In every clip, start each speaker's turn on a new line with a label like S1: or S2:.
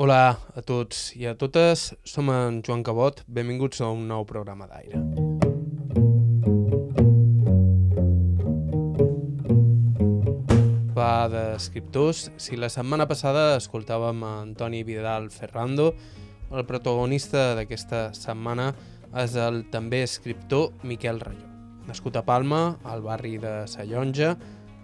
S1: Hola a tots i a totes, som en Joan Cabot, benvinguts a un nou programa d'aire. Va d'escriptors, si la setmana passada escoltàvem a Antoni Vidal Ferrando, el protagonista d'aquesta setmana és el també escriptor Miquel Rayó. Nascut a Palma, al barri de Sallonja,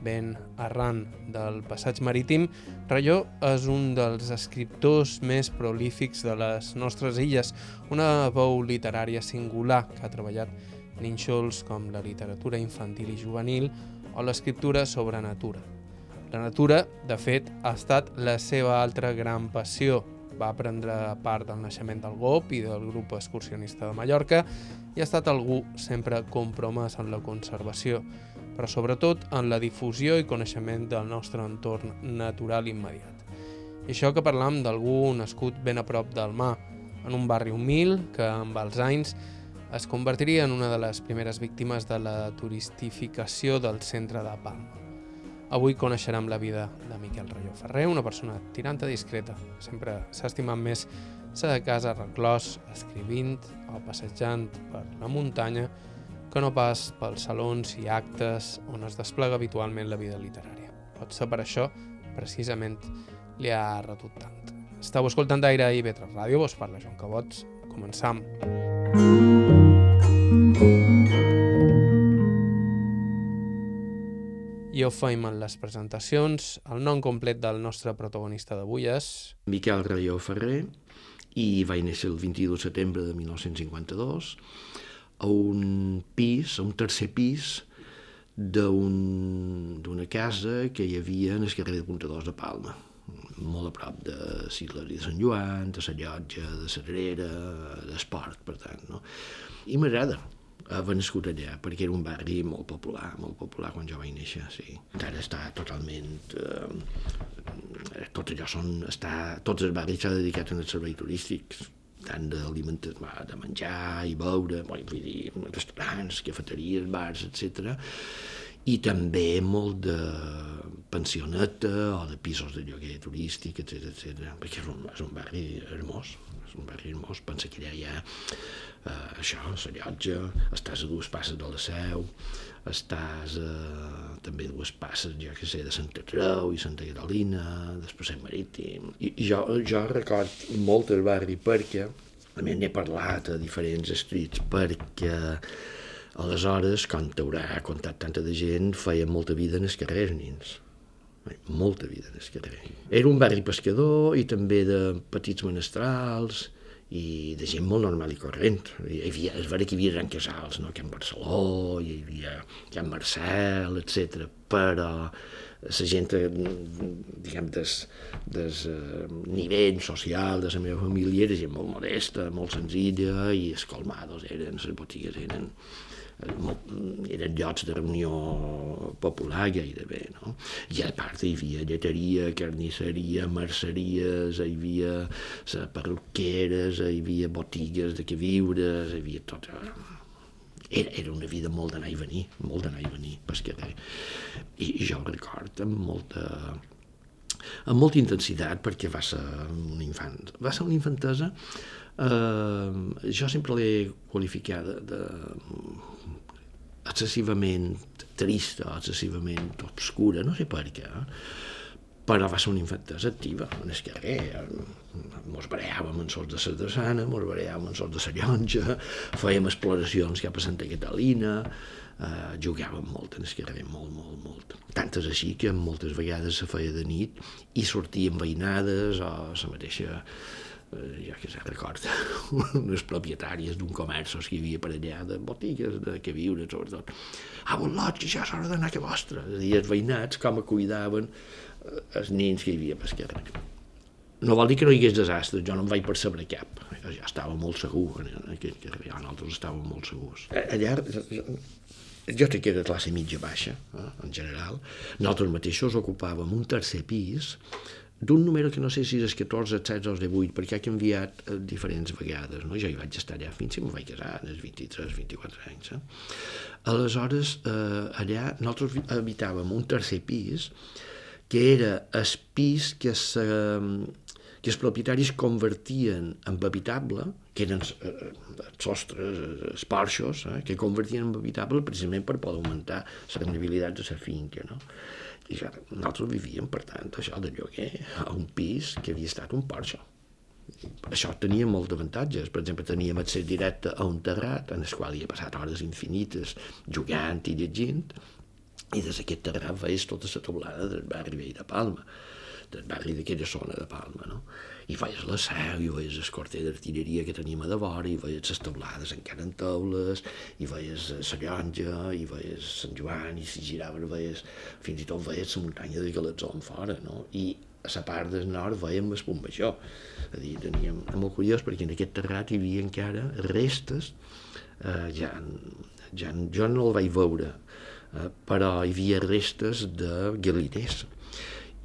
S1: ben arran del passeig marítim, Rayó és un dels escriptors més prolífics de les nostres illes, una veu literària singular que ha treballat nínxols com la literatura infantil i juvenil o l'escriptura sobre natura. La natura, de fet, ha estat la seva altra gran passió, va prendre part del naixement del GOP i del grup excursionista de Mallorca i ha estat algú sempre compromès en la conservació, però sobretot en la difusió i coneixement del nostre entorn natural immediat. I això que parlam d'algú nascut ben a prop del mar, en un barri humil que amb els anys es convertiria en una de les primeres víctimes de la turistificació del centre de Palma. Avui coneixerem la vida de Miquel Rayó Ferrer, una persona tiranta discreta, sempre s'ha estimat més ser de casa reclòs, escrivint o passejant per la muntanya, que no pas pels salons i actes on es desplega habitualment la vida literària. Pot ser per això, precisament, li ha retut tant. Estau escoltant d'Aire i Vetres Ràdio, vos parla Joan Cabots. Començam. I ho feim en les presentacions. El nom complet del nostre protagonista d'avui és...
S2: Miquel Rayó Ferrer i vaig néixer el 22 de setembre de 1952 a un pis, a un tercer pis d'una un, casa que hi havia en el carrer de Puntadors de Palma molt a prop de Sigleri de Sant Joan, de la llotja, de Sagrera, d'Esport, per tant, no? I m'agrada, haver nascut allà, perquè era un barri molt popular, molt popular quan jo vaig néixer, sí. Ara està totalment... Eh, tot allò són... Està, tots els barris s'ha dedicat als serveis turístics, tant d'alimentació, de menjar i beure, vull dir, restaurants, cafeteries, bars, etc. I també molt de pensioneta o de pisos de lloguer turístic, etc etc. perquè és un, és un barri hermós, és un barri hermós, pensa que allà hi ha eh, això, la llotja, estàs a dues passes de la Seu, estàs eh, també a dues passes, jo que sé, de Santa Creu i Santa Catalina, després el Marítim. I, jo, jo record molt el barri perquè, mi n'he parlat a diferents estrits, perquè aleshores, quan t'haurà contat tanta de gent, feia molta vida en els carrers nins molta vida en el carrer. Era un barri pescador i també de petits menestrals, i de gent molt normal i corrent. Hi havia, és vera que hi havia Jan Casals, no? Can Barceló, hi havia Can Marcel, etc. però la gent, diguem, des, des uh, nivell social de la meva família era gent molt modesta, molt senzilla, i els colmados eren, les botigues eren eren llocs de reunió popular gairebé, no? I a part hi havia lleteria, carnisseria, merceries, hi havia perruqueres, hi havia botigues de que viures, hi havia tot... Era, era una vida molt d'anar i venir, molt d'anar i venir, pesquer. I, I jo record amb molta amb molta intensitat perquè va ser un infant, va ser una infantesa eh, jo sempre l'he qualificada de, excessivament trista, excessivament obscura, no sé per què, però va ser una infantesa activa, en el carrer, mos barallàvem en sols de la Drassana, mos barallàvem en sols de la Llonja, fèiem exploracions cap a Santa Catalina, eh, jugàvem molt en el carrer, molt, molt, molt. Tantes així que moltes vegades se feia de nit i sortíem veïnades o la mateixa eh, ja que se recorda, unes propietàries d'un comerç que hi havia per allà, de botigues, de que viure, sobretot. Ah, bon loig, ja és hora d'anar que vostra. És a dir, els veïnats com cuidaven eh, els nens que hi havia per esquerra. No vol dir que no hi hagués desastres, jo no em vaig percebre cap. Jo ja estava molt segur en aquell carrer, nosaltres estàvem molt segurs. Eh, allà jo crec que era classe mitja baixa, eh, en general. Nosaltres mateixos ocupàvem un tercer pis d'un número que no sé si és 14, 16 o 18, perquè ha canviat eh, diferents vegades. No? Jo hi vaig estar allà fins que em vaig casar, als 23, 24 anys. Eh? Aleshores, eh, allà nosaltres habitàvem un tercer pis, que era el pis que se, que els propietaris convertien en habitable, que eren eh, els sostres, els porxos, eh, que convertien en habitable precisament per poder augmentar la rendibilitat de la finca. No? I ja, nosaltres vivíem, per tant, això de lloguer a un pis que havia estat un porxo. Això tenia molts avantatges. Per exemple, teníem accés directe a un terrat en el qual hi he passat hores infinites jugant i llegint, i des d'aquest terrat veies tota la teulada del barri vell de Palma del barri d'aquella zona de Palma, no? I veies la seu, i veies el corter d'artilleria que teníem a davora, i veies les teulades encara en teules, i veies la llonja, i veies Sant Joan, i si giraves veies, fins i tot veies la muntanya de Galatzó en fora, no? I a la part del nord veiem el punt major. És a dir, teníem, molt curiós perquè en aquest terrat hi havia encara restes, eh, ja, ja, jo no el vaig veure, eh, però hi havia restes de galiners.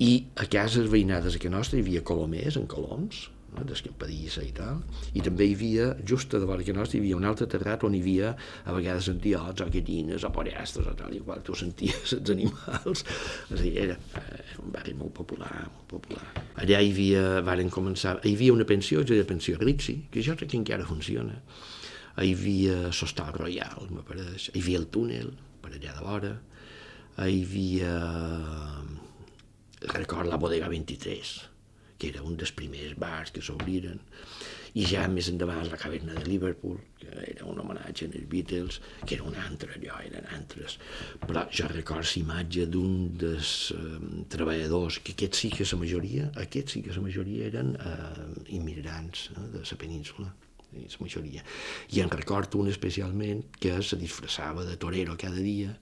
S2: I a cases veïnades que nostra hi havia colomers en coloms, no, d'escampadissa i tal, i també hi havia, just a davant que nostra, hi havia un altre terrat on hi havia a vegades antiots o gallines o pollastres o tal, igual tu senties els animals, és a dir, era, era un barri molt popular, molt popular. Allà hi havia, varen començar, hi havia una pensió, que era pensió Rixi, que jo crec que encara funciona, hi havia l'Hostal Royal, hi havia el túnel, per allà de vora, hi havia, record, la Bodega 23, que era un dels primers bars que s'obriren, i ja més endavant la caverna de Liverpool, que era un homenatge als Beatles, que era un altre allò, eren altres. Però jo recordo la imatge d'un dels eh, treballadors, que aquests sí que la majoria, aquests sí que la majoria eren eh, immigrants eh, de la península la majoria. I en recordo un especialment que se disfressava de torero cada dia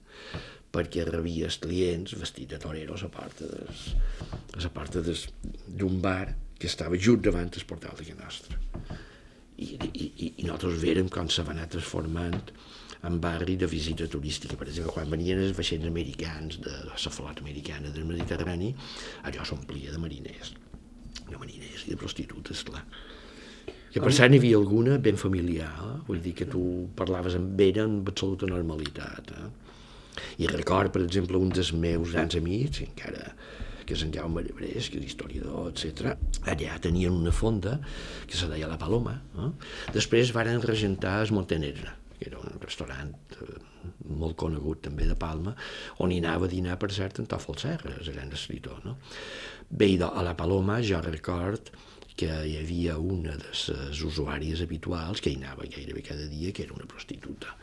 S2: perquè rebia els clients vestit de torero a la porta des, a la porta d'un bar que estava just davant del portal de nostra. I, i, i nosaltres vèrem com se va anar transformant en barri de visita turística. Per exemple, quan venien els vaixells americans de la flota americana del Mediterrani, allò s'omplia de mariners, de mariners i de prostitutes, clar. Que per cert n'hi havia alguna ben familiar, eh? vull dir que tu parlaves amb ella amb absoluta normalitat. Eh? I record, per exemple, un dels meus grans amics, encara que és en Jaume Llebrés, que és historiador, etc. Allà tenien una fonda que se deia La Paloma. Eh? Després varen regentar el Montenegre, que era un restaurant eh, molt conegut també de Palma, on hi anava a dinar, per cert, en Tòfol Serra, el gran escritor. No? Bé, a La Paloma jo record que hi havia una de les usuàries habituals que hi anava gairebé cada dia, que era una prostituta.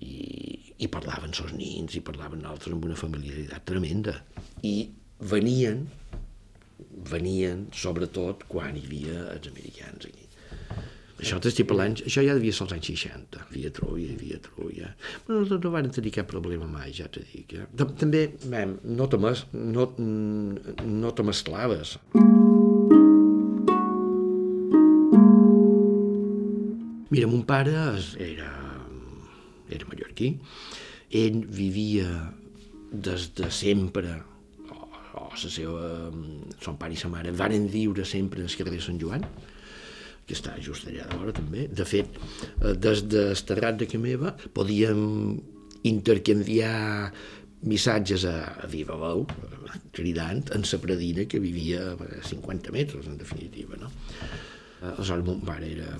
S2: I, i parlaven els nins, i parlaven altres amb una familiaritat tremenda. I venien, venien sobretot quan hi havia els americans aquí. Això t'estic parlant, això ja devia ser als anys 60, hi havia Troia, havia Troia. Però no, no van tenir cap problema mai, ja t'he dit. Eh? També, mem, no te, mes, no, no te mesclaves. Mira, mon pare era, era mallorquí, ell vivia des de sempre, o, o la seva, son pare i sa mare, varen viure sempre al carrer de Sant Joan, que està just allà de vora també. De fet, eh, des del terrat de meva podíem intercanviar missatges a, a viva veu, cridant, en sa predina que vivia a 50 metres, en definitiva. No? Aleshores, mon pare era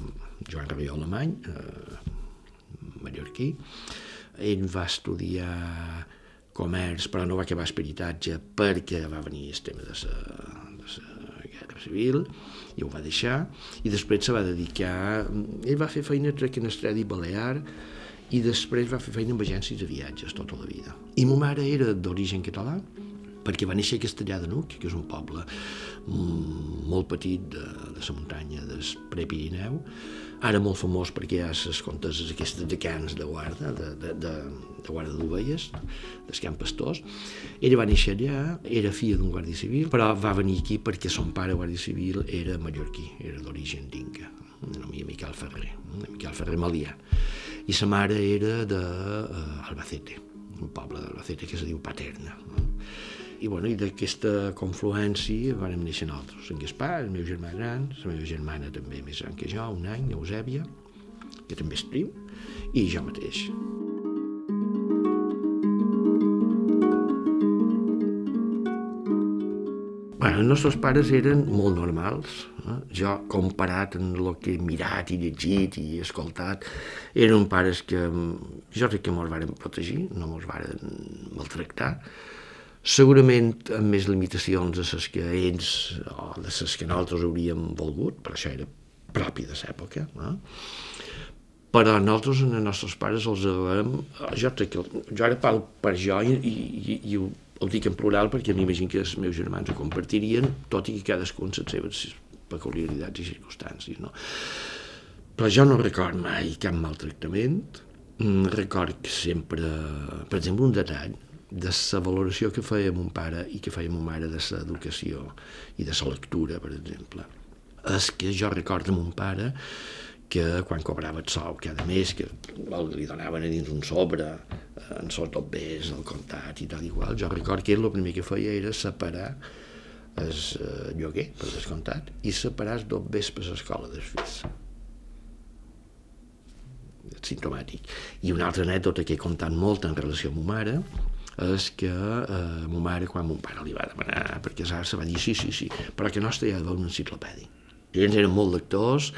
S2: Joan Rabió Alemany, eh, mallorquí. Ell va estudiar comerç, però no va acabar esperitatge perquè va venir el tema de la, de la guerra civil i ho va deixar, i després se va dedicar... Ell va fer feina crec en Estradi Balear i després va fer feina amb agències de viatges tota la vida. I ma mare era d'origen català, perquè va néixer a Castellà de Nuc, que és un poble mm, molt petit de, de la muntanya del Prepirineu, ara molt famós perquè hi ha les conteses aquestes de cans de guarda, de, de, de, de guarda d'ovelles, dels camp pastors. Ella va néixer allà, era filla d'un guàrdia civil, però va venir aquí perquè son pare guàrdia civil era mallorquí, era d'origen d'inca, nomia Miquel Ferrer, Miquel Ferrer Malià. I sa mare era d'Albacete, uh, un poble d'Albacete que es diu Paterna. No? I, bueno, i d'aquesta confluència vam néixer nosaltres, en Gaspar, el meu germà gran, la meva germana també més gran que jo, un any, Eusèbia, que també és prim, i jo mateix. Bueno, els nostres pares eren molt normals, jo comparat amb el que he mirat i llegit i escoltat, eren pares que jo crec que mos varen protegir, no mos varen maltractar, segurament amb més limitacions de les que ells o de les que nosaltres hauríem volgut, però això era propi de l'època, no? però nosaltres, els nostres pares, els vam... Jo, que, jo ara parlo per jo i, i, i ho, ho dic en plural perquè m'imagino que els meus germans ho compartirien, tot i que cadascun les seves peculiaritats i circumstàncies. No? Però jo no record mai cap maltractament, mm, record que sempre, per exemple, un detall de la valoració que feia mon pare i que feia mon mare de l'educació i de la lectura, per exemple. És que jo recordo mon pare que quan cobrava el sou cada mes, que li donaven a dins un sobre, eh, en sos dobbers, el comptat i tal igual, jo record que ell el primer que feia era separar el eh, lloguer, per descomptat, i separar els dobbers per l'escola dels fills simptomàtic. I una altra anècdota que he contat molt en relació amb ma mare és que eh, ma mare, quan mon pare li va demanar per casar-se, va dir sí, sí, sí, però que no hi ha d'haver una enciclopèdia. I ells eren molt lectors,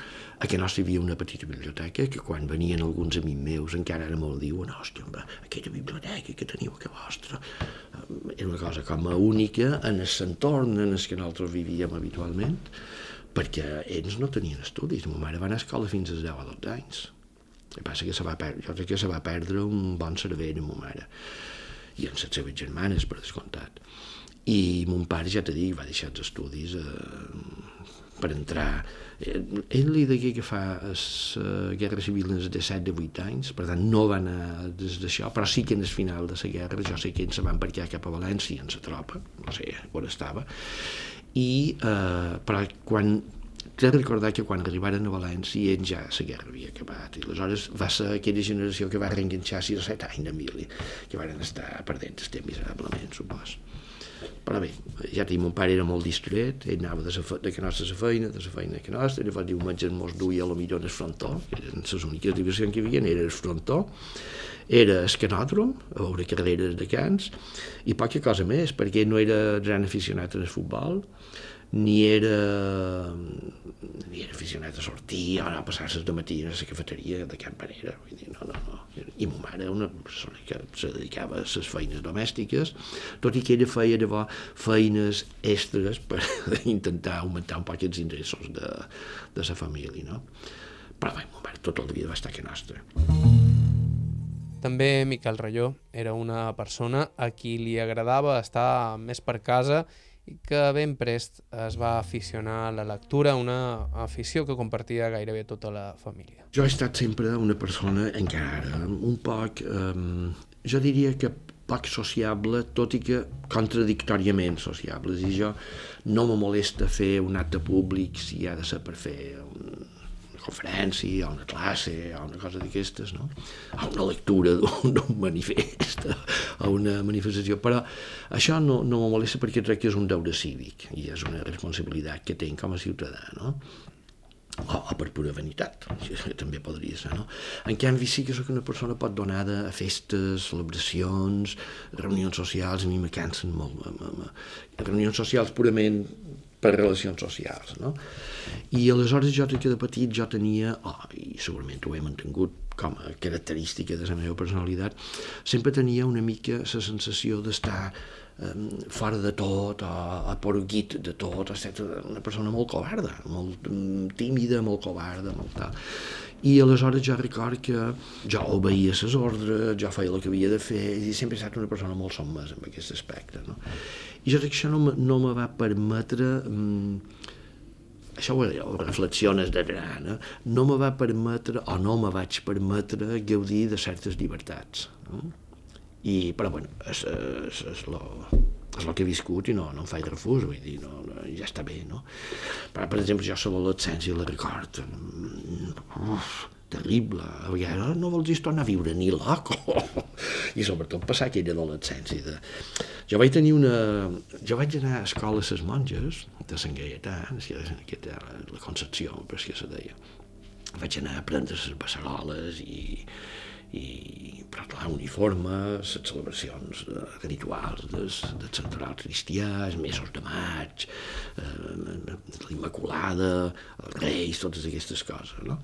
S2: a que nostre hi havia una petita biblioteca que quan venien alguns amics meus encara ara me'l diuen, hòstia, home, aquella biblioteca que teniu que vostra eh, era una cosa com a única en el entorn en el que nosaltres vivíem habitualment perquè ells no tenien estudis. Ma mare va anar a escola fins als 10 o 12 anys. El que passa que se va perdre, jo crec que se va perdre un bon cervell ma mare i amb les seves germanes, per descomptat. I mon pare, ja t'he dit, va deixar els estudis eh, per entrar Eh, ell li degué que fa la Guerra Civil els de 7 de 8 anys, per tant no va anar des d'això, però sí que en el final de la guerra jo sé que se van embarcar cap a València en la tropa, no sé on estava, i, eh, però quan De recordar que quan arribaren a València ells ja la guerra havia acabat i aleshores va ser aquella generació que va reenganxar 6 o 7 anys de mili que van estar perdent el temps miserablement, supos. Però bé, ja tinc, mon pare era molt distret, ell anava de, la, de que nostra la feina, de la feina que nostra, llavors diumenge mos duia a lo millor en el frontó, eren les úniques diversions que hi havia, era el frontó, era el canòdrom, a veure carreres de cans, i poca cosa més, perquè no era gran aficionat al futbol, ni era, ni era aficionat a sortir o a passar-se de matí a la cafeteria de cap manera. Vull dir, no, no, no. I ma mare una persona que se dedicava a les feines domèstiques, tot i que ella feia llavors feines extres per intentar augmentar un poc els ingressos de, de la família, no? Però bé, ma mare tot el dia va estar que nostra.
S1: També Miquel Rayó era una persona a qui li agradava estar més per casa i que ben prest es va aficionar a la lectura, una afició que compartia gairebé tota la família.
S2: Jo he estat sempre una persona, encara ara, un poc, eh, jo diria que poc sociable, tot i que contradictòriament sociable. I jo no me molesta fer un acte públic si ha de ser per fer conferència, o una classe, o una cosa d'aquestes, no? o una lectura d'un manifest, o una manifestació, però això no, no me molesta perquè crec que és un deure cívic i és una responsabilitat que tinc com a ciutadà, no? o, o per pura vanitat, això també podria ser, no? En canvi sí que sóc una persona pot donada a festes, celebracions, reunions socials, a mi me cansen molt. Reunions socials purament per relacions socials. No? I aleshores jo que de petit jo tenia, oh, i segurament ho he mantingut com a característica de la meva personalitat, sempre tenia una mica la sensació d'estar um, fora de tot, o aporguit de tot, ser una persona molt covarda, molt tímida, molt covarda, molt tal. I aleshores jo record que jo obeïa les ordres, jo feia el que havia de fer, i sempre he estat una persona molt sommesa en aquest aspecte. No? I jo crec que això no, no me va permetre... Mm, això ho, ho reflexiones gran, eh? no me va permetre, o no me vaig permetre, gaudir de certes llibertats. No? I, però, bueno, és, és, és lo, és el que he viscut i no, no em faig refús, vull dir, no, no, ja està bé, no? Però, per exemple, jo sobre l'adolescència la record, uf, terrible, a vegades no vols tornar a viure ni loco, i sobretot passar aquella adolescència de... Jo vaig tenir una... Jo vaig anar a escola a les monges de Sant Gaietà, que era la Concepció, per que se deia. Vaig anar a aprendre les bassaroles i, i, però clar, uniformes, les celebracions de, rituals des, del central cristià, els mesos de maig, eh, l'Immaculada, els Reis, totes aquestes coses, no?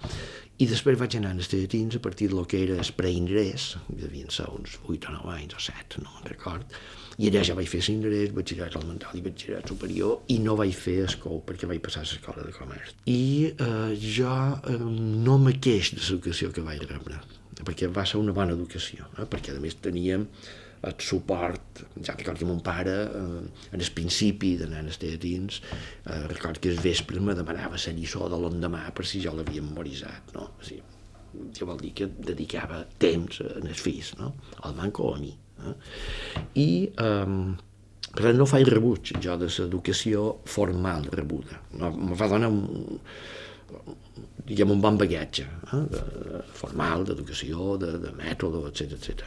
S2: I després vaig anar als teatrins a partir del que era el preingrés, devien ser uns 8 o 9 anys o 7, no me'n record, i allà ja vaig fer cingrés, batxillerat elemental i batxillerat superior, i no vaig fer escou perquè vaig passar a l'escola de comerç. I eh, jo eh, no me queix de l'educació que vaig rebre perquè va ser una bona educació, eh? perquè a més teníem el suport, ja record que mon pare, eh, en el principi d'anar als teatrins, eh, record que el vespre me demanava la lliçó de l'endemà per si jo l'havia memoritzat, no? O sigui, això vol dir que dedicava temps en els fills, no? al manco o a mi. Eh? I, eh, però no faig rebuig jo de l'educació formal rebuda. No, me va donar un, diguem, un bon bagatge eh? de, de, formal, d'educació, de, de mètode, etc etc.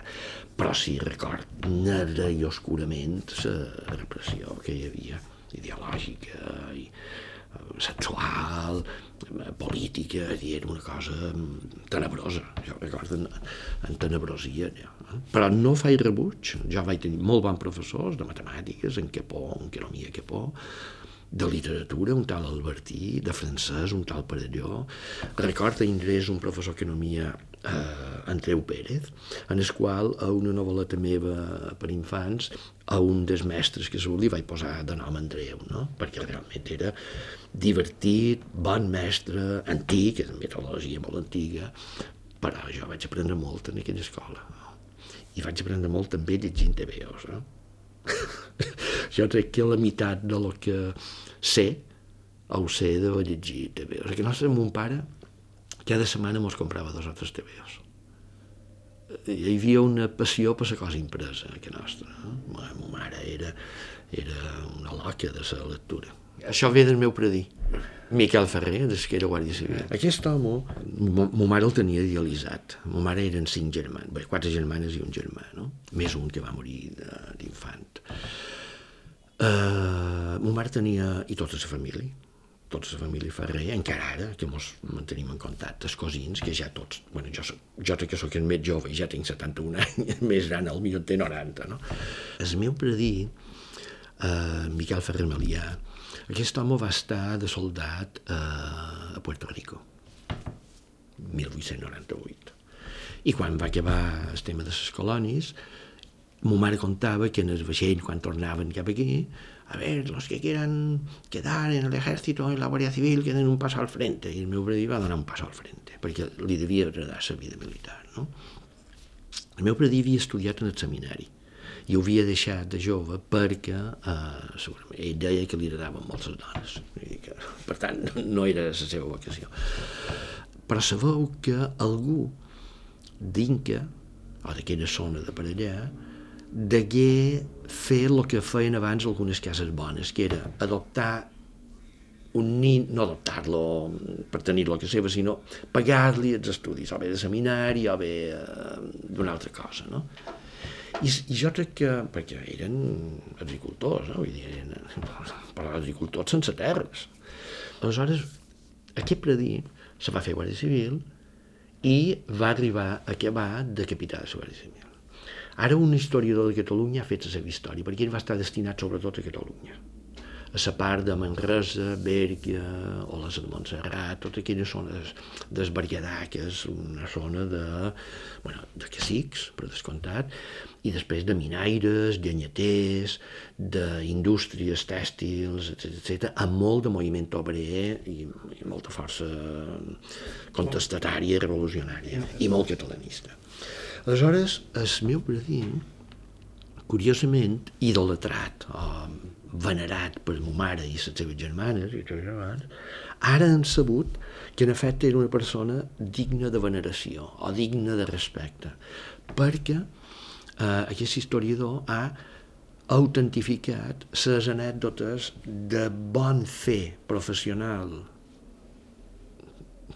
S2: Però sí record nera i oscurament la repressió que hi havia, ideològica i eh, sexual, eh, política, era una cosa tenebrosa, jo recordo en, en tenebrosia. Ja. Però no faig rebuig, jo vaig tenir molt bons professors de matemàtiques, en Quepó, en Queromia Quepó, de literatura, un tal Albertí, de francès, un tal Parelló. Recorda ingrés un professor d'economia, eh, Andreu Pérez, en el qual a una novel·leta meva per infants, a un dels mestres que s'ho li vaig posar de nom Andreu, no? perquè realment era divertit, bon mestre, antic, és metodologia molt antiga, però jo vaig aprendre molt en aquella escola. No? I vaig aprendre molt també llegint TVOs. No? jo crec que la meitat de lo que sé, ho sé de llegir TVOs. O sigui, nostre, mon pare cada setmana mos comprava dos o tres TVOs. Hi havia una passió per la cosa impresa, que nostra. No? Ma, ma mare era, era una loca de la lectura. Això ve del meu predí. Miquel Ferrer, des que era Guàrdia Civil. Aquest home, ma mare el tenia idealitzat. Ma mare eren cinc germans, bé, quatre germanes i un germà, no? Més un que va morir d'infant. Uh, ma mare tenia, i tota la família, tota la família Ferrer, encara ara, que mos mantenim en contacte, els cosins, que ja tots, bueno, jo, jo que sóc el més jove i ja tinc 71 anys, més gran, el millor té 90, no? El meu predí, uh, Miquel Ferrer Melià, aquest home va estar de soldat a Puerto Rico, 1898. I quan va acabar el tema de les colònies, ma mare contava que en el vaixell, quan tornaven cap aquí, a ver, los que quieran quedar en el ejército, en la Guardia Civil, queden un pas al frente. I el meu predí va donar un pas al frente, perquè li devia agradar la vida militar. No? El meu predí havia estudiat en el seminari i ho havia deixat de jove perquè eh, segurament ell deia que li agradaven molt les dones i que, per tant no era la seva vocació però sabeu que algú d'Inca o d'aquella zona de per allà degué fer el que feien abans algunes cases bones que era adoptar un nin, no adoptar-lo per tenir-lo que seva, sinó pagar-li els estudis, o bé de seminari o bé eh, d'una altra cosa, no? I, I jo crec que, perquè eren agricultors, no? Vull dir, eren, però agricultors sense terres. Aleshores, aquest predí se va fer Guàrdia Civil i va arribar a acabar de capità de la Guàrdia Civil. Ara un historiador de Catalunya ha fet la seva història, perquè ell va estar destinat sobretot a Catalunya a la part de Manresa, Bèrgia les de Montserrat, totes aquelles zones del Berguedà, que és una zona de, bueno, de cacics, per descomptat, i després de minaires, llenyaters, d'indústries tèxtils, etc, amb molt de moviment obrer i, i molta força contestatària revolucionària, i molt catalanista. Aleshores, el meu predint, curiosament, idolatrat, o venerat per ma mare i les seves germanes i tots germans, ara han sabut que en efecte era una persona digna de veneració o digna de respecte, perquè eh, aquest historiador ha autentificat les anècdotes de bon fer professional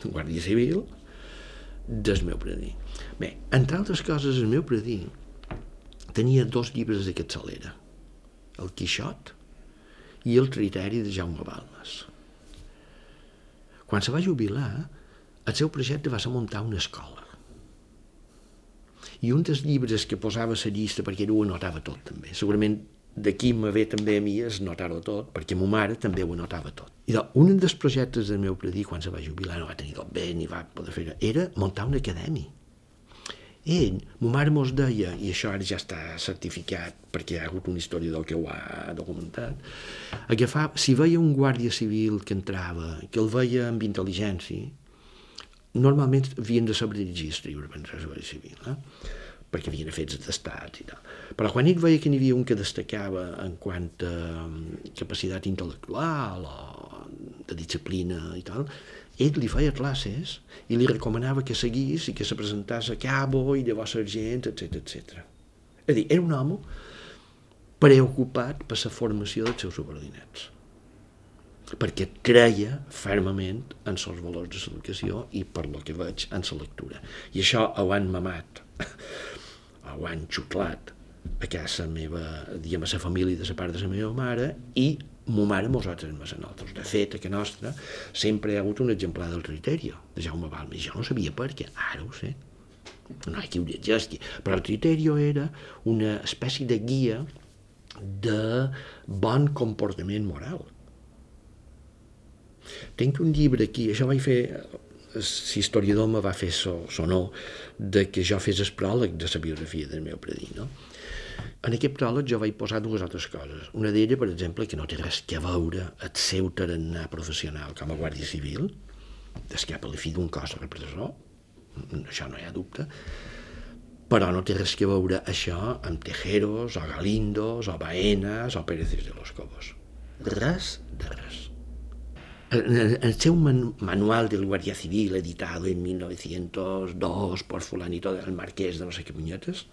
S2: Guàrdia Civil del meu predí. Bé, entre altres coses, el meu predí tenia dos llibres de capçalera, el Quixot i el criteri de Jaume Balmes. Quan se va jubilar, el seu projecte va ser muntar una escola. i un dels llibres que posava la llista, perquè ell ho anotava tot també, segurament d'aquí me ve també a mi es notar-ho tot, perquè ma mare també ho anotava tot. I doncs, un dels projectes del meu predí, quan se va jubilar, no va tenir tot bé ni va poder fer era muntar una acadèmia. Ell, ma mare mos deia, i això ara ja està certificat perquè hi ha hagut un historiador que ho ha documentat, agafava, si veia un guàrdia civil que entrava, que el veia amb intel·ligència, normalment havien de saber dirigir per entrar a la guàrdia civil. Eh? perquè havien fets d'estats i tal. Però quan ell veia que n'hi havia un que destacava en quant a mm, capacitat intel·lectual o de disciplina i tal, ell li feia classes i li recomanava que seguís i que se presentàs a cabo i llavors sergent, etc etc. És a dir, era un home preocupat per la formació dels seus subordinats perquè creia fermament en els valors de l'educació i per lo que veig en la lectura. I això ho han mamat ho han xuclat a casa meva, diguem, a la família de la part de la meva mare i mo mare nosaltres més a nosaltres. De fet, a que nostra sempre hi ha hagut un exemplar del Criterio, de Jaume Balmes. Jo no sabia per què, ara ho sé. No hi qui ho llegeixi. Però el Criterio era una espècie de guia de bon comportament moral. Tinc un llibre aquí, això vaig fer l'historiador me va fer so, sonor de que jo fes el pròleg de la biografia del meu predí, no? En aquest pròleg jo vaig posar dues altres coses. Una d'elles, per exemple, que no té res que veure el seu tarannà professional com a guàrdia civil, d'escap a la fi d'un cos repressor, això no hi ha dubte, però no té res que veure això amb Tejeros, o Galindos, o Baenas, o Pérez de los Cobos. Res de res en el seu manual del Guardia Civil, editado en 1902 por fulanito del marquès de no sé què punyetes,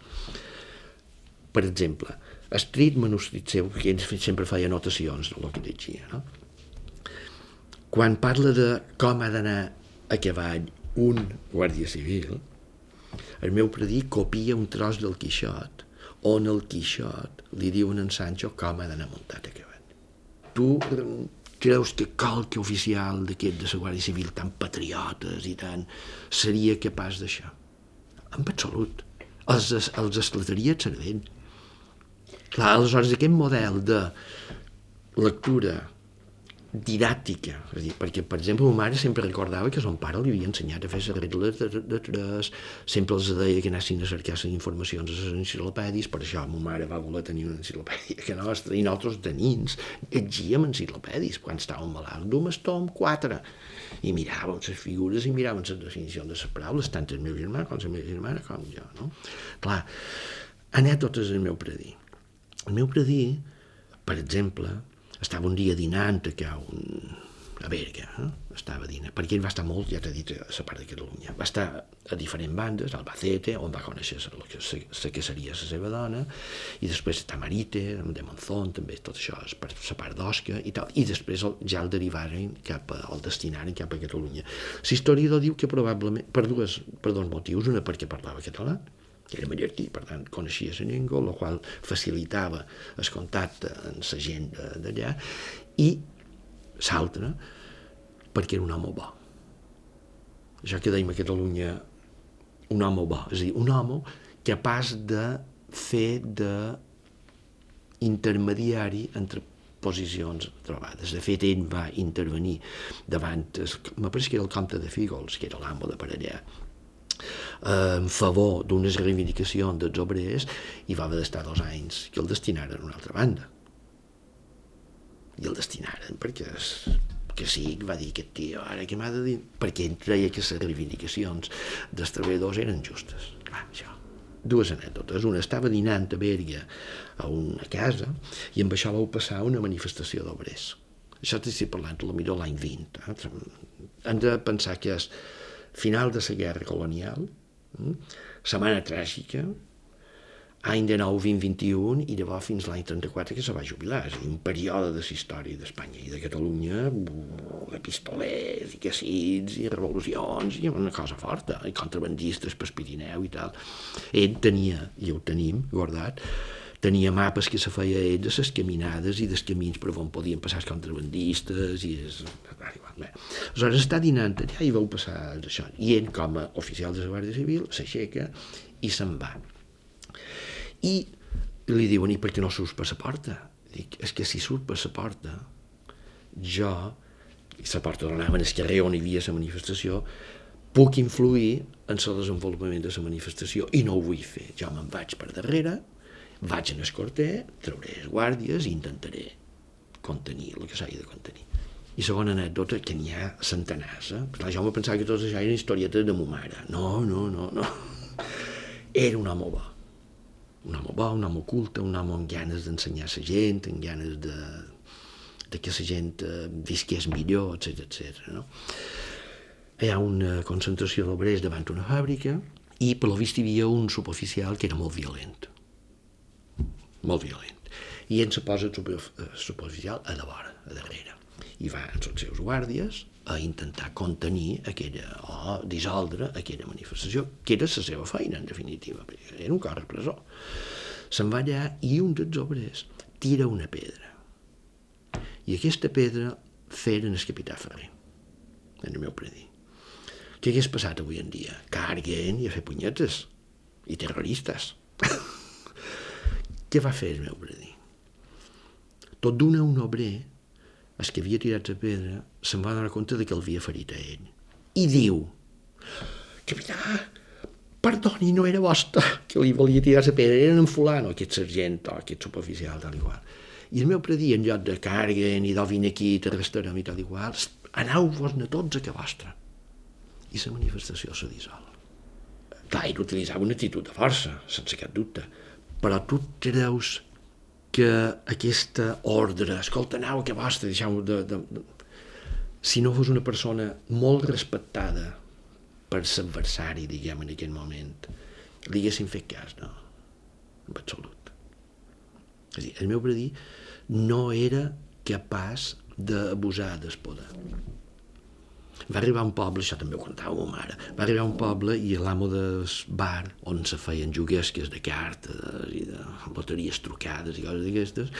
S2: per exemple, escrit manuscrit seu, que ell sempre feia anotacions del que no? quan parla de com ha d'anar a cavall un guàrdia civil, el meu predí copia un tros del Quixot, on el Quixot li diuen en Sancho com ha d'anar muntat a cavall. Tu creus que qualque oficial d'aquest de la Guàrdia Civil tan patriotes i tan seria capaç d'això? En absolut. Els, els esclataria el cervell. Clar, aleshores aquest model de lectura didàctica, és dir, perquè, per exemple, ma mare sempre recordava que son pare li havia ensenyat a fer les regles de, de tres, sempre els deia que anessin a cercar les informacions a les enciclopèdies, per això ma mare va voler tenir una enciclopèdia que nostra, i nosaltres de nins llegíem enciclopèdies, quan estàvem malalts, d'un tom quatre, i miràvem les figures i miràvem les definicions de les paraules, tant el meu germà com la meva germana com jo, no? Clar, anècdotes del meu predí. El meu predí, per exemple, estava un dia dinant a un, a Berga, eh? estava dinant, perquè ell va estar molt, ja t'he dit, a la part de Catalunya. Va estar a diferents bandes, al Albacete, on va conèixer la que, la que seria la seva dona, i després a Tamarite, de Monzón, també tot això per la part d'Osca i tal, i després el, ja el derivaren cap a, el destinaren cap a Catalunya. L'historiador diu que probablement, per, dues, per dos motius, una perquè parlava català, que era mallorquí, per tant, coneixia la llengua, el qual facilitava el contacte amb la gent d'allà, i l'altre, perquè era un home bo. Això que deim a Catalunya, un home bo, és a dir, un home capaç de fer de intermediari entre posicions trobades. De fet, ell va intervenir davant, me pareix que era el comte de Fígols, que era l'amo de per allà, en favor d'unes reivindicacions dels obrers i va haver d'estar dos anys que el destinaren a una altra banda. I el destinaren perquè que sí, va dir aquest tio, ara què m'ha de dir? Perquè ell creia que les reivindicacions dels treballadors eren justes. Clar, això. Dues anècdotes. Una, estava dinant a Berga a una casa i amb això vau passar una manifestació d'obrers. Això t'estic parlant, potser l'any 20. Eh? Hem de pensar que és final de la guerra colonial? Setmana tràgica, any de nou 2021 i llavors fins l'any 34 que se va jubilar, és dir, un període de història d'Espanya i de Catalunya de pistolers i cassits i revolucions i una cosa forta, i contrabandistes per Pirineu i tal. Ell tenia, i ho tenim guardat, tenia mapes que se feia ell de les caminades i dels camins per on podien passar els contrabandistes i. Bé. Aleshores està dinant allà i veu passar això. I ell, com a oficial de la Guàrdia Civil, s'aixeca i se'n va. I li diuen, i per què no surts per la porta? Dic, és que si surt per la porta, jo, i la porta donava en el carrer on hi havia la manifestació, puc influir en el desenvolupament de la manifestació i no ho vull fer. Jo me'n vaig per darrere, vaig en el trauré les guàrdies i intentaré contenir el que s'hagi de contenir. I segona anècdota, que n'hi ha centenars. Eh? Clar, jo me pensava que tots això eren historietes de ma mare. No, no, no, no. Era un home bo. Un home bo, un home culte, un home amb ganes d'ensenyar la gent, amb ganes de, de que la gent eh, visqués millor, etc etc. no? Hi ha una concentració d'obrers davant una fàbrica i per lo vist hi havia un suboficial que era molt violent molt violent. I se posa el eh, suboficial a de vora, a darrere. I va amb els seus guàrdies a intentar contenir aquella, o dissoldre aquella manifestació, que era la seva feina, en definitiva, perquè era un cor repressor. Se'n va allà i un dels obrers tira una pedra. I aquesta pedra feren el capità Ferrer, en el meu predí. Què hagués passat avui en dia? Carguen i a fer punyetes. I terroristes. Què va fer el meu predí? Tot d'una un obrer, el que havia tirat la pedra, se'n va donar compte de que l'havia ferit a ell. I diu, capità, perdoni, no era vostre que li volia tirar la pedra, era en fulano, aquest sergent o aquest suboficial, tal igual. I el meu predí, en lloc de carguen i de vine aquí, t'arrestarem i tal igual, aneu-vos-ne tots a que vostre. I la manifestació se dissol. Clar, ell utilitzava una actitud de força, sense cap dubte, però tu creus que aquesta ordre, escolta, aneu que vostre, deixeu de, de, de... Si no fos una persona molt respectada per l'adversari, diguem, en aquell moment, li haguessin fet cas, no? En absolut. És a dir, el meu predí no era capaç d'abusar del poder va arribar a un poble, això també ho contava ma mare, va arribar a un poble i l'amo del bar, on se feien juguesques de cartes i de loteries trucades i coses d'aquestes,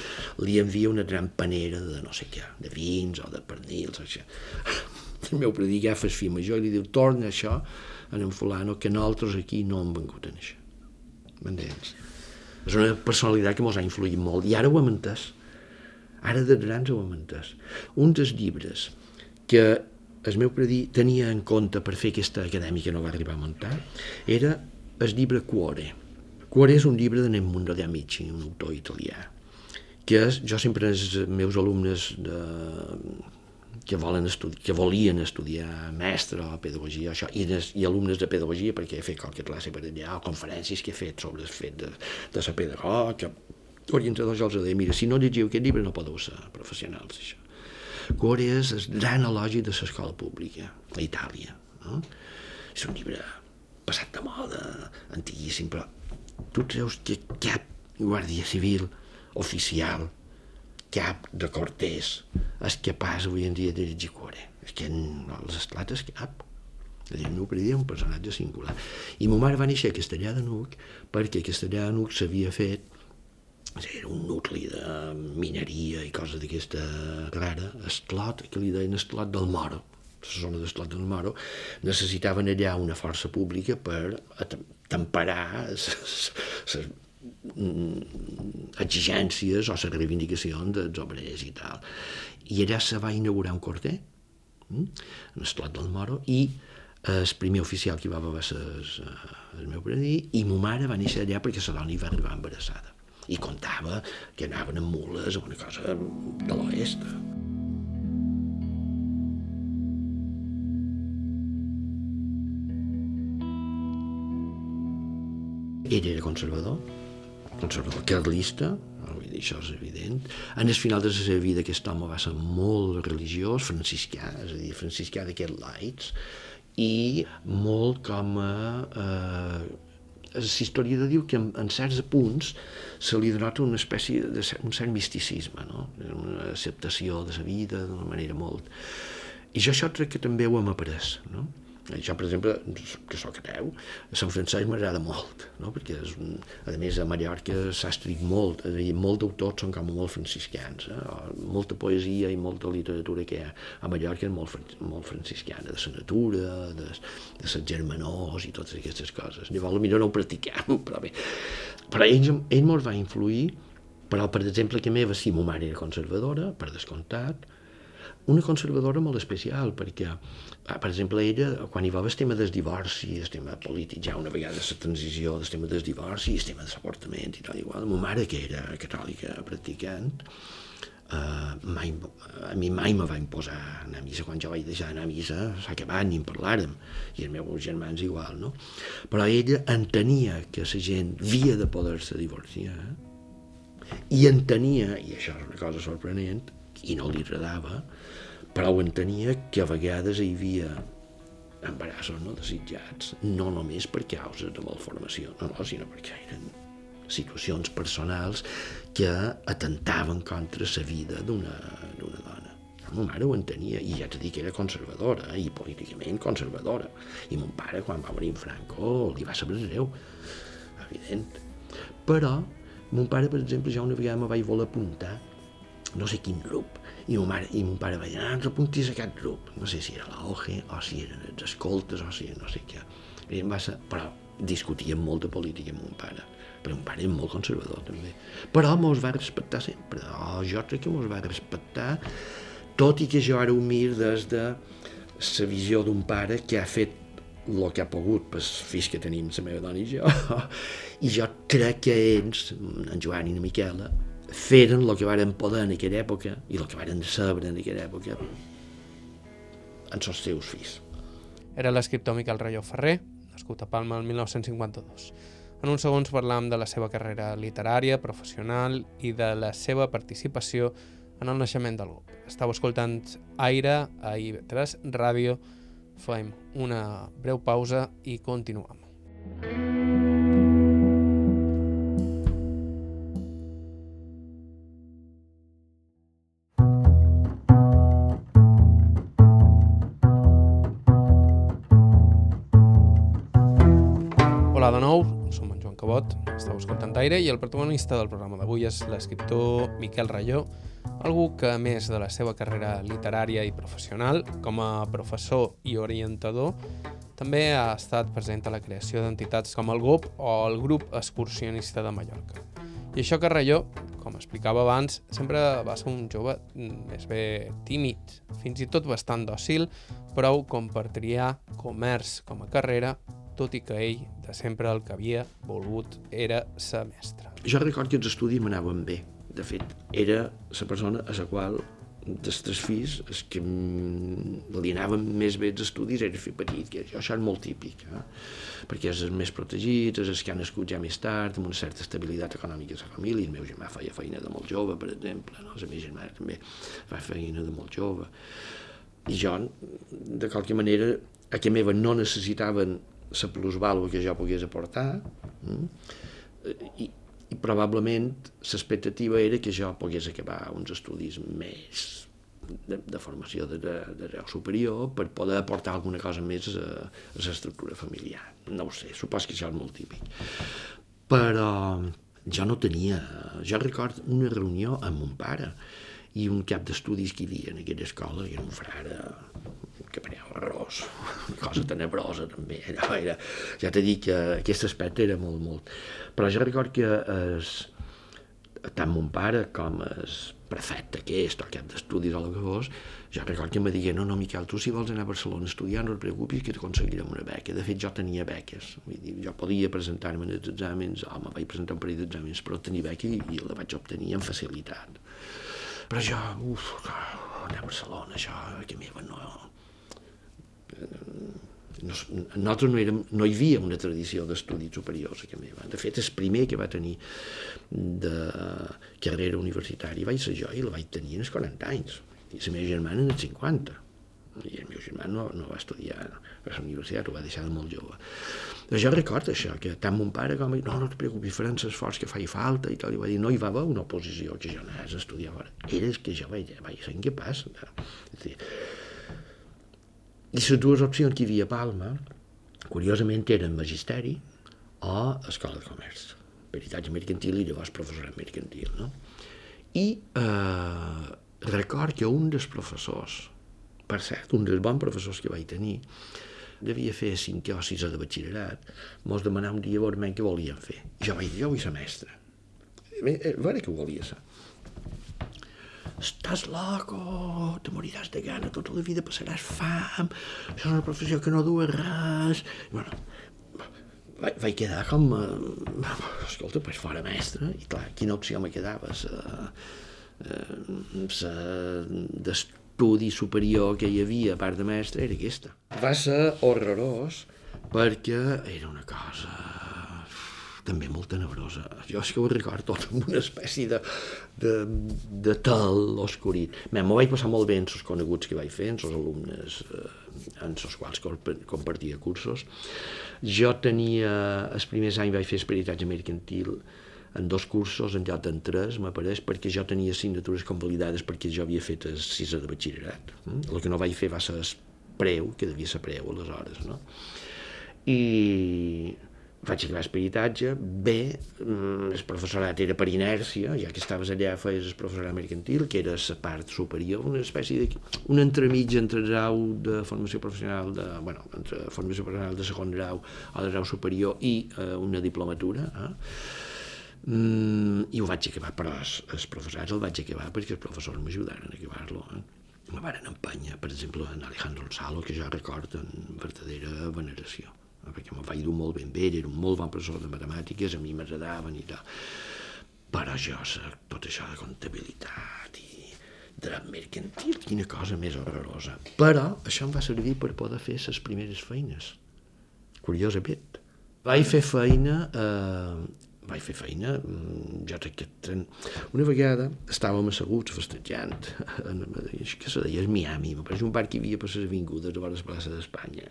S2: li envia una gran panera de no sé què, de vins o de pernils o això. El meu predí agafa el fill major i li diu, torna això en en fulano, que nosaltres aquí no hem vengut en això. M'entens? És una personalitat que ens ha influït molt i ara ho hem entès. Ara de grans ho hem entès. Un dels llibres que el meu predí tenia en compte per fer aquesta acadèmica que no va arribar a muntar era el llibre Cuore. Cuore és un llibre de Nemmundo de Amici, un autor italià, que és, jo sempre els meus alumnes de, que, volen estudi que volien estudiar mestre o pedagogia això, i, des, i alumnes de pedagogia perquè he fet qualque classe per allà o conferències que he fet sobre el fet de, de la pedagogia orientadors jo els deia, mira, si no llegiu aquest llibre no podeu ser professionals això Cuore és el gran elogi de l'escola pública a Itàlia. No? És un llibre passat de moda, antiguíssim, però tu creus que cap guàrdia civil oficial, cap de Cortés, és capaç avui en dia de llegir Cuore? És que els esclates cap. És dir, Nuc era un personatge singular. I ma mare va néixer a Castellà de Nuc perquè a Castellà de Nuc s'havia fet era un nucli de mineria i coses d'aquesta rara, esclot, que li deien esclot del Moro, la zona d'esclot del Moro, necessitaven allà una força pública per temperar les mm, exigències o les reivindicacions dels obrers i tal. I allà se va inaugurar un corter, mm, en l'esclot del Moro, i el primer oficial que va va ser el meu predí, i ma mare va néixer allà perquè la dona hi va arribar embarassada i contava que anaven amb mules o una cosa de l'oest. Ell era conservador, conservador carlista, això és evident. En el final de la seva vida aquest home va ser molt religiós, franciscà, és a dir, franciscà d'aquests laics, i molt com a eh, de diu que en, en certs punts se li denota una espècie de un cert misticisme, no? una acceptació de la vida d'una manera molt... I jo això crec que també ho hem après, no? Això, per exemple, que sóc creu, a Sant Francesc m'agrada molt, no? perquè és un, a més a Mallorca s'ha escrit molt, és a dir, molts d'autors són com molt franciscans, eh? molta poesia i molta literatura que hi ha a Mallorca és molt, molt franciscana, de la natura, de, de les germanors i totes aquestes coses. Llavors, potser no ho practiquem, però bé. Però ells, ells ens va influir, però, per exemple, que meva, sí, ma mare era conservadora, per descomptat, una conservadora molt especial, perquè, ah, per exemple, ella, quan hi va el tema del divorci, el tema polític, ja una vegada la transició, el tema del divorci, el tema de l'avortament i tal, igual, ma mare, que era catòlica practicant, Uh, mai, a mi mai me va imposar anar a missa. Quan jo vaig deixar anar a missa s'ha acabat, ni en parlàrem. I els meus germans igual, no? Però ella entenia que la gent havia de poder-se divorciar i entenia, i això és una cosa sorprenent, i no li agradava, però ho entenia que a vegades hi havia embarassos no desitjats, no només per causes de malformació, no, no, sinó perquè eren situacions personals que atentaven contra la vida d'una dona. La meva mare ho entenia, i ja t'he dit que era conservadora, i políticament conservadora. I mon pare, quan va morir en Franco, li va saber greu, evident. Però, mon pare, per exemple, ja una vegada me vaig voler apuntar no sé quin grup, i mon, mare, i mon pare va dir, ah, ens apuntis a aquest grup. No sé si era l'OGE, o si eren els escoltes, o si no sé què. I ser, però discutíem molt de política amb mon pare, però mon pare és molt conservador també. Però mos va respectar sempre, o jo crec que mos va respectar, tot i que jo ara ho mir des de la visió d'un pare que ha fet el que ha pogut pels fills que tenim, la meva dona i jo, i jo crec que ells, en Joan i en Miquela, feren el que varen poder en aquella època i el que varen saber en aquella època en els seus fills.
S1: Era l'escriptor Miquel Rayó Ferrer, nascut a Palma el 1952. En uns segons parlam de la seva carrera literària, professional i de la seva participació en el naixement del grup. Estau escoltant Aire a IB3 Ràdio. Fem una breu pausa i continuem. Hola Cabot, estàu escoltant Aire i el protagonista del programa d'avui és l'escriptor Miquel Rayó, algú que a més de la seva carrera literària i professional, com a professor i orientador, també ha estat present a la creació d'entitats com el GOP o el Grup Excursionista de Mallorca. I això que Rayó, com explicava abans, sempre va ser un jove més bé tímid, fins i tot bastant dòcil, prou com per triar comerç com a carrera, tot i que ell, de sempre el que havia volgut, era ser mestre.
S2: Jo record que els estudis m'anaven bé. De fet, era la persona a la qual dels tres fills, els que li anaven més bé els estudis era fer petit, que això, és molt típic, eh? perquè és els més protegits, és els que han nascut ja més tard, amb una certa estabilitat econòmica a la família, el meu germà feia feina de molt jove, per exemple, no? la meva germana també fa feina de molt jove, i jo, de qualque manera, a que meva no necessitaven la plusvàlua que jo pogués aportar, mm? i, i probablement l'expectativa era que jo pogués acabar uns estudis més de, de formació de, de, de grau superior per poder aportar alguna cosa més a, a l'estructura familiar. No ho sé, supos que això és molt típic. Però jo no tenia... Jo record una reunió amb mon pare i un cap d'estudis que hi havia en aquella escola, que era un frare que prenava arròs, una cosa tenebrosa també, allò era, ja t'he dit que aquest aspecte era molt, molt. Però jo record que es, tant mon pare com el prefecte aquest, o cap d'estudis o el que fos, jo record que em digué, no, no, Miquel, tu si vols anar a Barcelona a estudiar no et preocupis que t'aconseguirem una beca. De fet, jo tenia beques, vull dir, jo podia presentar-me en els exàmens, o me vaig presentar un parell d'exàmens, però tenia beca i, i la vaig obtenir amb facilitat. Però jo, uf, anar a Barcelona, això, que meva, no, no, nosaltres no, érem, no hi havia una tradició d'estudis superiors a meva. De fet, el primer que va tenir de carrera universitària vaig ser jo i la vaig tenir als 40 anys. I la meva germana en els 50. I el meu germà no, no va estudiar a la universitat, ho va deixar de molt jove. Jo recordo això, que tant mon pare com no, no et preocupis, faran l'esforç que faci falta i tal, i va dir, no hi va haver una oposició que jo anés a estudiar. Era que jo vaig, vaig ser incapaç. És dir, I les dues opcions que hi havia a Palma, curiosament, eren magisteri o escola de comerç, peritatge mercantil i llavors professorat mercantil, no? I eh, record que un dels professors, per cert, un dels bons professors que vaig tenir, devia fer cinquè o sisè de batxillerat, mos demanava un dia a veure què volien fer. I jo vaig dir, jo vull ser mestre. A veure què volia ser. Estàs loco, te moriràs de gana tota la vida, passaràs fam, això és una professió que no du a res. I, bueno, vaig, vaig quedar com... Eh, escolta, pues fora mestre, i clar, quina opció me quedava? Eh, la d'estudi superior que hi havia a part de mestre era aquesta. Va ser horrorós perquè era una cosa també molt tenebrosa. Jo és que ho record tot amb una espècie de, de, de tal oscurit. M'ho vaig passar molt bé en els coneguts que vaig fer, en els alumnes eh, en els quals compartia cursos. Jo tenia, els primers anys vaig fer esperitatge mercantil en dos cursos, en lloc d'en tres, m'apareix, perquè jo tenia assignatures convalidades perquè jo havia fet el sisè de batxillerat. Mm? El que no vaig fer va ser preu, que devia ser preu aleshores, no? I vaig acabar esperitatge, bé, mm, el professorat era per inèrcia, ja que estaves allà feies el professorat mercantil, que era la part superior, una espècie de... un entremig entre grau de formació professional, de, bueno, entre formació professional de segon grau o de grau superior i eh, una diplomatura, eh? Mm, i ho vaig acabar, però els, els professorats el vaig acabar perquè els professors m'ajudaren a acabar-lo. Eh? Me van empènyer, per exemple, en Alejandro Salo, que jo recordo en verdadera veneració perquè me'n vaig dur molt ben bé, era un molt bon professor de matemàtiques, a mi m'agradaven i tal. Però jo, tot això de comptabilitat i dret mercantil, quina cosa més horrorosa. Però això em va servir per poder fer les primeres feines. Curiosament. Vaig fer feina, eh, vaig fer feina, mm, jo crec que una vegada estàvem asseguts festejant, en, que se deia Miami, me pareix un parc que hi havia per les avingudes a la plaça d'Espanya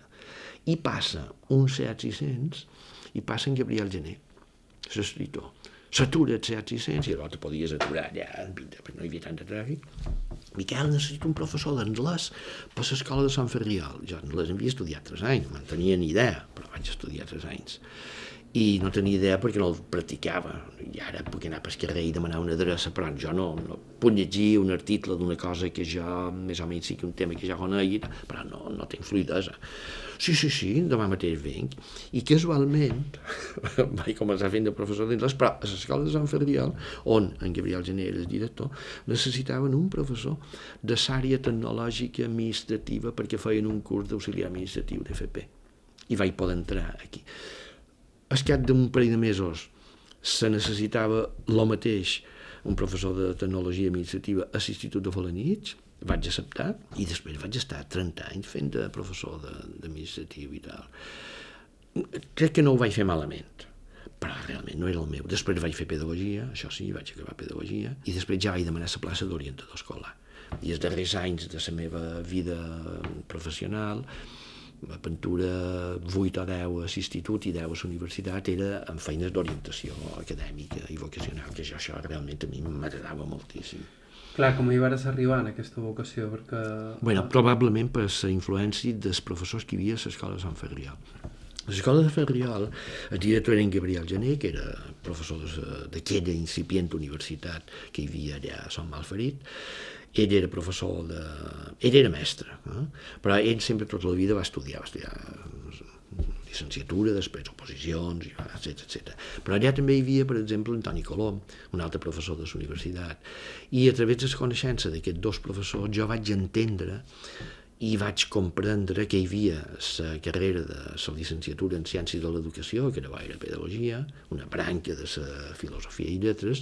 S2: i passa un Seat 600 i passa en Gabriel Gené, l'escriptor. S'atura el Seat 600 i te podies aturar allà, perquè no hi havia tant de tràfic. Miquel, necessito un professor d'anglès per l'escola de Sant Ferriol. Jo anglès havia estudiat tres anys, no en tenia ni idea, però vaig estudiar tres anys i no tenia idea perquè no el practicava. I ara puc anar per carrer i demanar una adreça, però jo no, no puc llegir un article d'una cosa que jo, més o menys sí que un tema que ja conegui, però no, no tinc fluidesa. Sí, sí, sí, demà mateix vinc. I casualment vaig començar fent de professor d'anglès, però a l'escola de Sant Ferriol, on en Gabriel Gené era el director, necessitaven un professor de l'àrea tecnològica administrativa perquè feien un curs d'auxiliar administratiu d'FP. I vaig poder entrar aquí al cap d'un parell de mesos se necessitava el mateix un professor de tecnologia administrativa a l'Institut de Falanich, vaig acceptar i després vaig estar 30 anys fent de professor d'administratiu i tal. Crec que no ho vaig fer malament, però realment no era el meu. Després vaig fer pedagogia, això sí, vaig acabar pedagogia, i després ja vaig demanar la plaça d'orientador escolar. I els darrers anys de la meva vida professional la pintura 8 o 10 a l'institut i 10 a la universitat era en feines d'orientació acadèmica i vocacional, que jo això realment a mi m'agradava moltíssim.
S1: Clar, com hi vas arribar en aquesta vocació? Perquè...
S2: Bueno, probablement per la influència dels professors que hi havia a l'escola de Sant Ferriol. A l'escola de Ferriol, el director era en Gabriel Gené, que era professor d'aquella incipient universitat que hi havia allà a Sant Malferit, ell era professor de... Ell era mestre, eh? però ell sempre tota la vida va estudiar, va estudiar llicenciatura, després oposicions, etc etc. Però allà també hi havia, per exemple, Antoni Colom, un altre professor de la universitat, i a través de la coneixença d'aquests dos professors jo vaig entendre i vaig comprendre que hi havia la carrera de la llicenciatura en Ciències de l'Educació, que era boira pedagogia, una branca de la filosofia i lletres,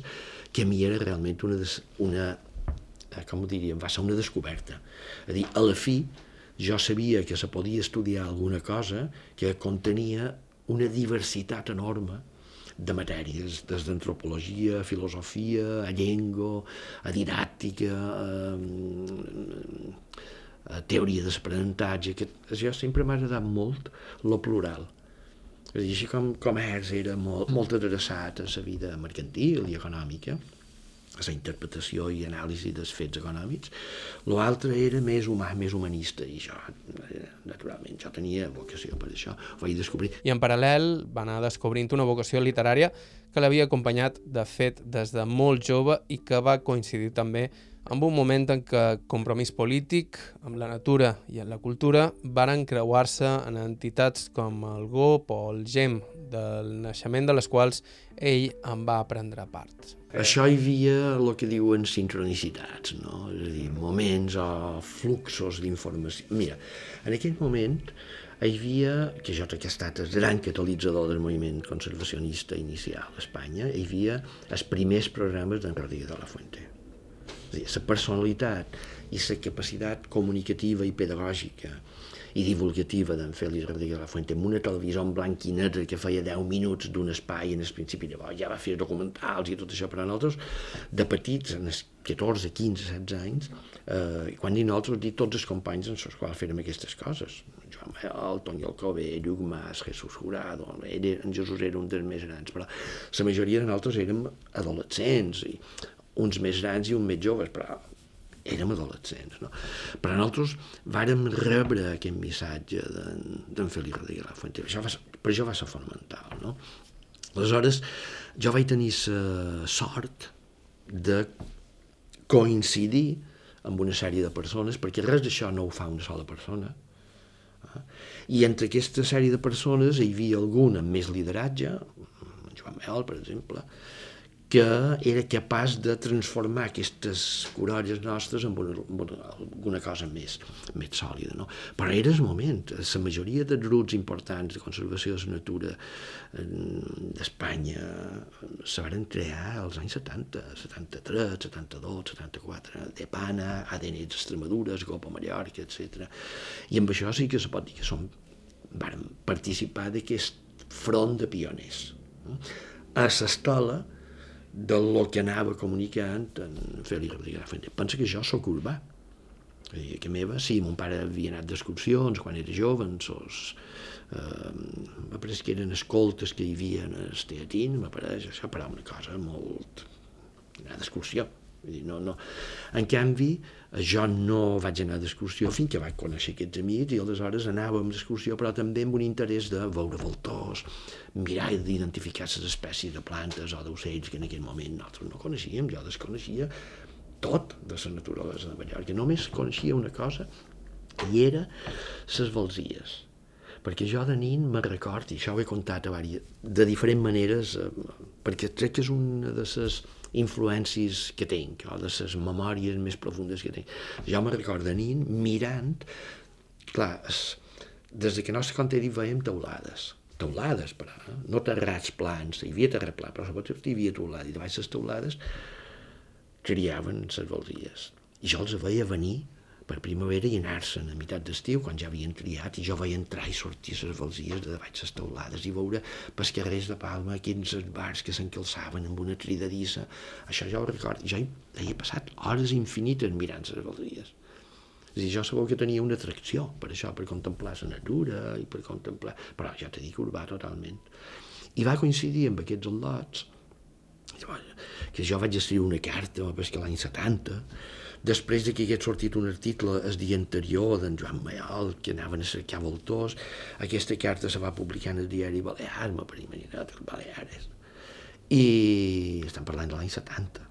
S2: que a mi era realment una, una eh, com ho diríem, va ser una descoberta. A dir, a la fi, jo sabia que se podia estudiar alguna cosa que contenia una diversitat enorme de matèries, des d'antropologia, filosofia, a llengua, a didàctica, a, a teoria d'aprenentatge, que jo sempre m'ha agradat molt lo plural. És dir, així com comerç era molt, molt adreçat a la vida mercantil i econòmica, la interpretació i anàlisi dels fets econòmics. L'altre era més humà, més humanista, i jo, eh, naturalment, jo tenia vocació per això, ho vaig descobrir.
S1: I en paral·lel va anar descobrint una vocació literària que l'havia acompanyat, de fet, des de molt jove i que va coincidir també amb un moment en què compromís polític amb la natura i amb la cultura varen creuar-se en entitats com el GOP o el GEM, del naixement de les quals ell en va prendre part.
S2: Això hi havia el que diuen sincronicitats, no? és a dir, moments o fluxos d'informació. Mira, en aquell moment hi havia, que jo crec que ha estat el gran catalitzador del moviment conservacionista inicial a Espanya, hi havia els primers programes d'en Rodríguez de la Fuente. La personalitat i la capacitat comunicativa i pedagògica i divulgativa d'en Félix Rodríguez de la Fuente amb una televisió en blanc i negre que feia 10 minuts d'un espai en el principi llavors ja va fer documentals i tot això per a nosaltres de petits, en els 14, 15, 16 anys eh, quan i nosaltres dir tots els companys amb els quals fèrem aquestes coses. Joan Mael, Toni Alcobé, Lluc Mas, Jesús Jurado, en Jesús era un dels més grans, però la majoria de nosaltres érem adolescents, i uns més grans i uns més joves, però érem adolescents, no? Però nosaltres vàrem rebre aquest missatge d'en Félix Rodríguez la Fuente. Això va, per això va ser fonamental, no? Aleshores, jo vaig tenir la sort de coincidir amb una sèrie de persones, perquè res d'això no ho fa una sola persona. Eh? I entre aquesta sèrie de persones hi havia algun amb més lideratge, Joan Mel, per exemple, que era capaç de transformar aquestes corolles nostres en una, una, alguna cosa més, més sòlida. No? Però era el moment. La majoria de grups importants de conservació de la natura d'Espanya se van crear als anys 70, 73, 72, 74, de Pana, ADN d'Extremadura, Gopa Mallorca, etc. I amb això sí que se pot dir que som, van participar d'aquest front de pioners. A l'escola, del que anava comunicant en Félix Rodríguez Fuente. Pensa que jo sóc urbà. I que meva, sí, mon pare havia anat d'excursions quan era jove, en sos, eh, m'apareix que eren escoltes que hi havia en el teatín, m'apareix això, però una cosa molt... anar d'excursió. Vull dir, no, no. En canvi, jo no vaig anar d'excursió fins que vaig conèixer aquests amics i aleshores anàvem d'excursió, però també amb un interès de veure voltors, mirar d'identificar les espècies de plantes o d'ocells que en aquell moment nosaltres no coneixíem, jo desconeixia tot de la naturalesa de Mallorca, només coneixia una cosa i era les volzies perquè jo de nin me record, i això ho he contat a diverses, de diferents maneres, eh, perquè crec que és una de les influències que tinc, o de les memòries més profundes que tinc. Jo me record de nin mirant, clar, es, des de que no sé com t'he dit, veiem teulades, teulades, però, eh? no terrats plans, hi havia terrat pla, però sobretot hi havia teulades, i davant les teulades criaven les baldies. I jo els veia venir per primavera i anar-se'n a meitat d'estiu, quan ja havien triat, i jo vaig entrar i sortir les valsies de davant les teulades i veure pels carrers de Palma aquells bars que s'encalçaven amb una cridadissa. Això jo ho recordo. Jo hi he passat hores infinites mirant les valsies. És dir, jo segur que tenia una atracció per això, per contemplar la natura i per contemplar... Però ja t'he dit urbà totalment. I va coincidir amb aquests al·lots que jo vaig escriure una carta, perquè l'any 70, després de que hagués sortit un article el dia anterior d'en Joan Mayol, que anaven a cercar voltors, aquesta carta se va publicar en el diari Balear, me per imaginar, el Baleares. I estan parlant de l'any 70,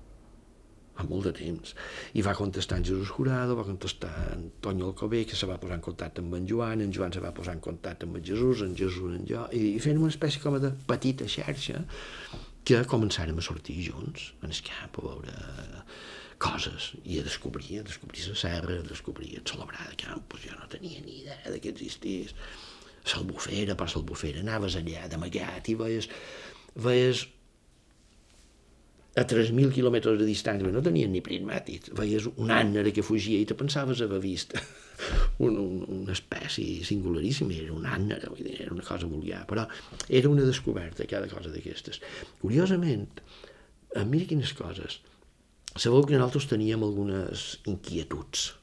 S2: fa molt de temps. I va contestar en Jesús Jurado, va contestar en Toni Alcobé, que se va posar en contacte amb en Joan, en Joan se va posar en contacte amb en Jesús, en Jesús en jo, i, i fent una espècie com de petita xarxa que començàrem a sortir junts en el camp a veure coses i a descobrir, a descobrir la serra, a descobrir el celebrar de campus, jo no tenia ni idea de que existís. Salbufera per Salbufera, anaves allà d'amagat i veies, veies a 3.000 quilòmetres de distància, no tenien ni prismàtics, veies un ànere que fugia i te pensaves haver vist un, un, una espècie singularíssima, era un vull dir, era una cosa vulgar, però era una descoberta, cada cosa d'aquestes. Curiosament, mira quines coses, Sabeu que nosaltres teníem algunes inquietuds,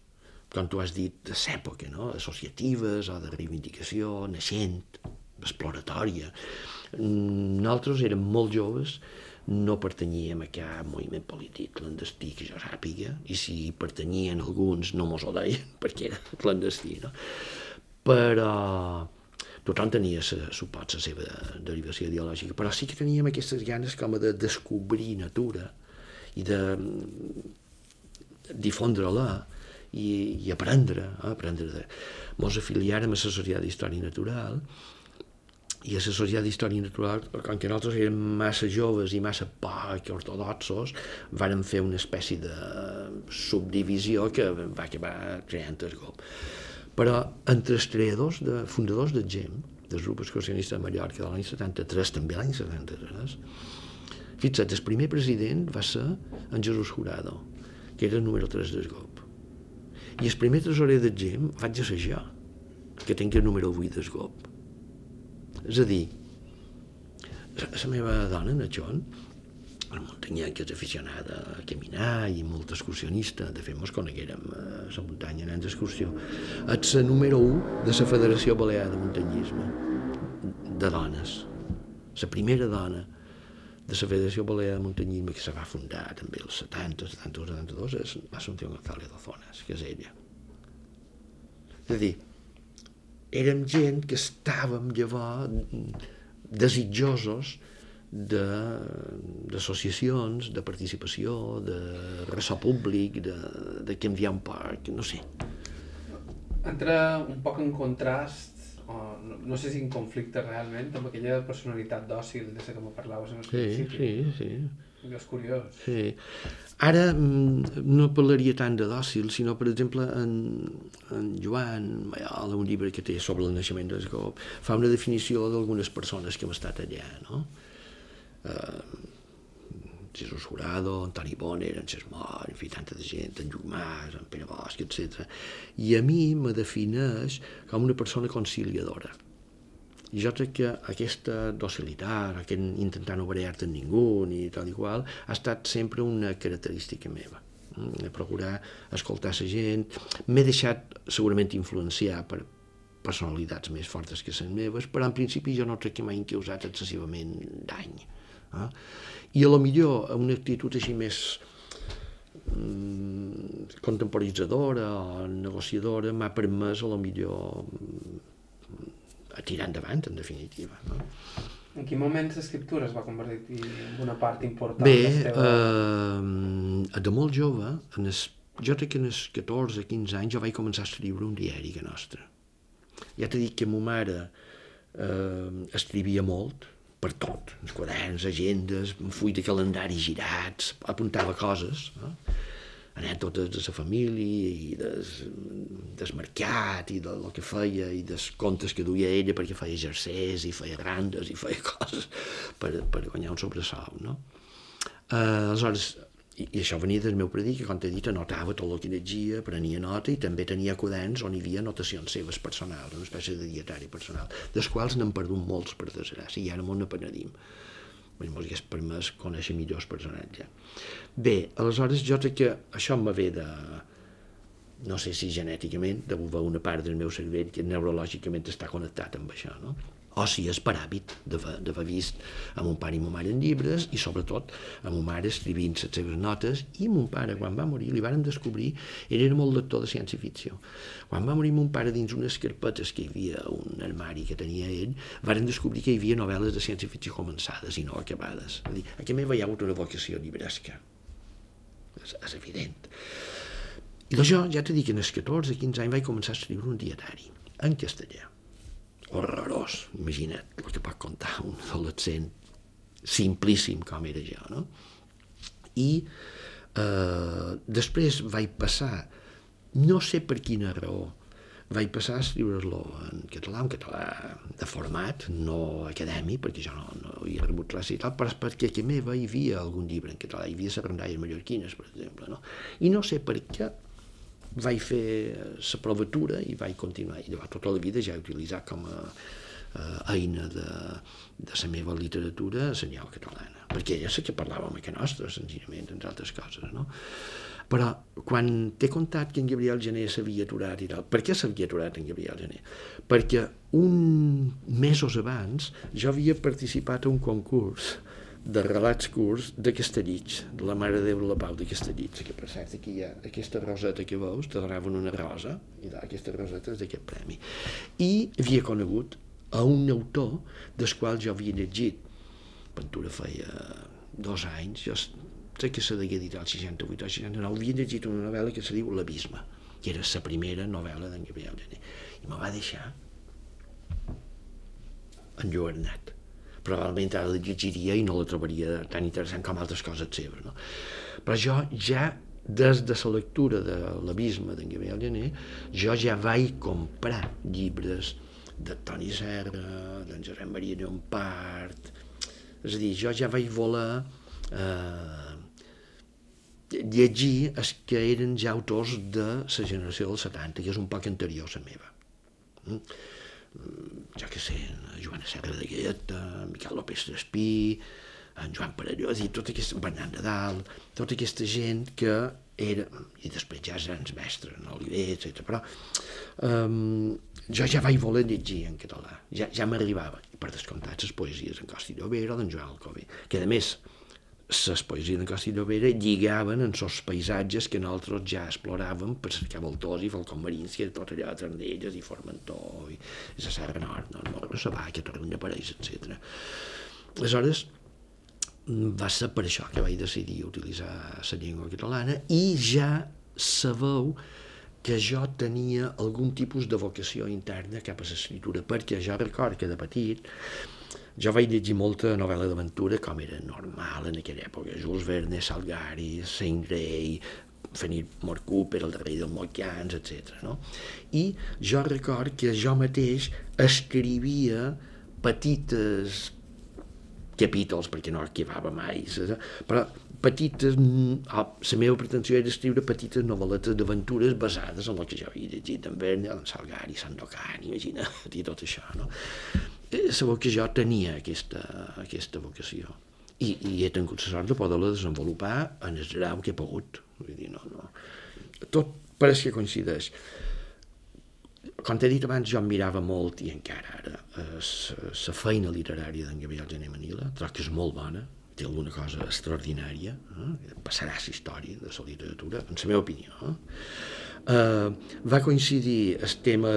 S2: com tu has dit, de l'època, no? associatives o de reivindicació, naixent, exploratòria. Nosaltres érem molt joves, no pertanyíem a cap moviment polític clandestí que jo sàpiga, i si pertanyien alguns no mos ho deien, perquè era clandestí, no? Però tothom tenia, sa, supot, la seva derivació ideològica, però sí que teníem aquestes ganes com de descobrir natura i de difondre-la i, i aprendre, eh? aprendre de... Mos afiliàrem a Societat d'Història Natural i a la Societat d'Història Natural, com que nosaltres érem massa joves i massa poc ortodoxos, vàrem fer una espècie de subdivisió que va acabar creant el grup. Però entre els creadors, de, fundadors del GEM, del grup excursionista de Mallorca de l'any 73, també l'any 73, fixa't, el primer president va ser en Jesús Jurado, que era el número 3 del grup. I el primer tresorer del GEM vaig ser jo, que tinc el número 8 del grup. És a dir, la meva dona, John, el muntanyà que és aficionada a caminar i molt excursionista, de fet mos coneguérem a la muntanya anant d'excursió, ets la número 1 de la Federació Balear de Muntanyisme, de dones. La primera dona de la Federació Balear de Muntanyisme que se va fundar també els 70, 71, 72 és l'Assumpció González Ozonas, que és ella. És a dir, érem gent que estàvem llavors desitjosos d'associacions, de, de participació, de ressò públic, de, de canviar un poc, no sé.
S1: Entra un poc en contrast o no, no sé si en conflicte realment amb aquella personalitat dòcil de la que me parlaves en el
S2: sí,
S1: principi.
S2: Sí, sí,
S1: És curiós.
S2: Sí. Ara mm, no parlaria tant de dòcil, sinó, per exemple, en, en Joan Maiola, un llibre que té sobre el naixement d'Esgop, fa una definició d'algunes persones que hem estat allà, no? Uh, Jesús Jurado, Antoni Bonner, en Xesmor, en fi, tanta de gent, en Lluc Mas, en Pere Bosch, etc. I a mi me defineix com una persona conciliadora. I jo crec que aquesta docilitat, aquest intentar no barallar-te amb ningú, ni tal i qual, ha estat sempre una característica meva de procurar escoltar la gent. M'he deixat segurament influenciar per personalitats més fortes que les meves, però en principi jo no crec que m'hagin causat excessivament dany. Eh? I a lo millor una actitud així més mm, contemporitzadora o negociadora m'ha permès a lo millor mm, a tirar endavant, en definitiva. No?
S1: En quin moment l'escriptura es va convertir en una part important
S2: Bé,
S1: teva...
S2: eh, de molt jove, en es, jo crec que en els 14-15 anys jo vaig començar a escriure un diari que nostre. Ja t'he dit que ma mare eh, escrivia molt, per tot, els quaderns, agendes, un full de calendari girats, apuntava coses, no? anècdotes de la família i des, des mercat i del que feia i dels contes que duia ella perquè feia jerseys i feia grandes i feia coses per, per guanyar un sobresalt, no? Eh, aleshores, i, I això venia del meu predí, que com t'he dit, anotava tot el que llegia, prenia nota i també tenia quaderns on hi havia anotacions seves personals, una espècie de dietari personal, dels quals n'hem perdut molts, per desgràcia, i ara m'ho n'apenadim. Bé, m'ho hagués permès conèixer millors personatges. Bé, aleshores jo crec que això me ve de, no sé si genèticament, de una part del meu cervell que neurològicament està connectat amb això, no? O si és per hàbit d'haver vist a mon pare i mon mare en llibres i sobretot a mon mare escrivint les seves notes i mon pare quan va morir li varen descobrir, ell era molt lector de ciència-ficció. Quan va morir mon pare dins unes carpetes que hi havia un armari que tenia ell varen descobrir que hi havia novel·les de ciència-ficció començades i no acabades. A dir, aquí m'he hi ha hagut una vocació llibresca? És, és evident. I jo ja t'he dit que en els 14-15 anys vaig començar a escriure un dietari en castellà horrorós, imagina't el que pot contar un adolescent simplíssim com era jo, no? I eh, després vaig passar, no sé per quina raó, vaig passar a escriure-lo en català, en català de format, no acadèmic, perquè jo no, no havia rebut classe i tal, però perquè a meva hi havia algun llibre en català, hi havia les rondalles mallorquines, per exemple, no? I no sé per què vaig fer la provatura i vaig continuar. I llavors tota la vida ja he utilitzat com a eh, eina de, de la meva literatura llengua catalana, perquè ella sé que parlàvem que nostra, senzillament, entre altres coses, no? Però quan t'he contat que en Gabriel Gené s'havia aturat i tal, per què s'havia aturat en Gabriel Gené? Perquè un mesos abans jo havia participat a un concurs de relats curts de Castellig, de la Mare de Déu la Pau de Castellig, que per cert aquí hi ha aquesta roseta que veus, te donaven una rosa, i aquesta roseta és d'aquest premi. I havia conegut a un autor del qual jo havia llegit, Ventura feia dos anys, jo sé que se degué editar el 68 o 69, havia llegit una novel·la que se diu L'Abisme, que era la primera novel·la d'en Gabriel Gené, i me va deixar enlluernat probablement ara la llegiria i no la trobaria tan interessant com altres coses seves. No? Però jo ja, des de la lectura de l'abisme d'en Gabriel Gené, jo ja vaig comprar llibres de Toni Serra, d'en Josep Maria Llompart, és a dir, jo ja vaig voler eh, llegir els que eren ja autors de la generació dels 70, que és un poc anterior a la meva. Mm? jo què sé, Joana Serra de Guetta, Miquel López d'Espí, en Joan Parellós i tota aquesta, Bernat Nadal, tota aquesta gent que era, i després ja grans mestres, no Oliver, etc. Però um, jo ja vaig voler llegir en català, ja, ja m'arribava, per descomptat, les poesies en Costi Llobera d'en Joan Alcobé, que a més les poesies de Costa Llobera lligaven en els paisatges que nosaltres ja exploràvem per cercar voltors i falcons marins, que tot allò de Trandelles i Formentor i, i la Serra Nord, no, no, la Sabaca, Torrent Pareix, etc. Aleshores, va ser per això que vaig decidir utilitzar la llengua catalana i ja sabeu que jo tenia algun tipus de vocació interna cap a l'escriptura, perquè jo record que de petit jo vaig llegir molta novel·la d'aventura com era normal en aquella època, Jules Verne, Salgari, Saint Grey, Fenir Mort Cooper, el darrer del Moquians, etc. No? I jo record que jo mateix escrivia petites capítols, perquè no arquivava mai, però petites, oh, la meva pretensió era escriure petites novel·letes d'aventures basades en el que jo havia llegit en Verne, en Salgari, Sandokan, imagina, i tot això, no? Eh, que jo tenia aquesta, aquesta vocació i, i he tingut la sort de poder-la desenvolupar en el grau que he pogut. Vull dir, no, no. Tot pareix que coincideix. Com t'he dit abans, jo em mirava molt, i encara ara, la feina literària d'en Gabriel Gené Manila, trobo que és molt bona, té alguna cosa extraordinària, eh? passarà la història de la literatura, en la meva opinió. Eh? Uh, va coincidir el tema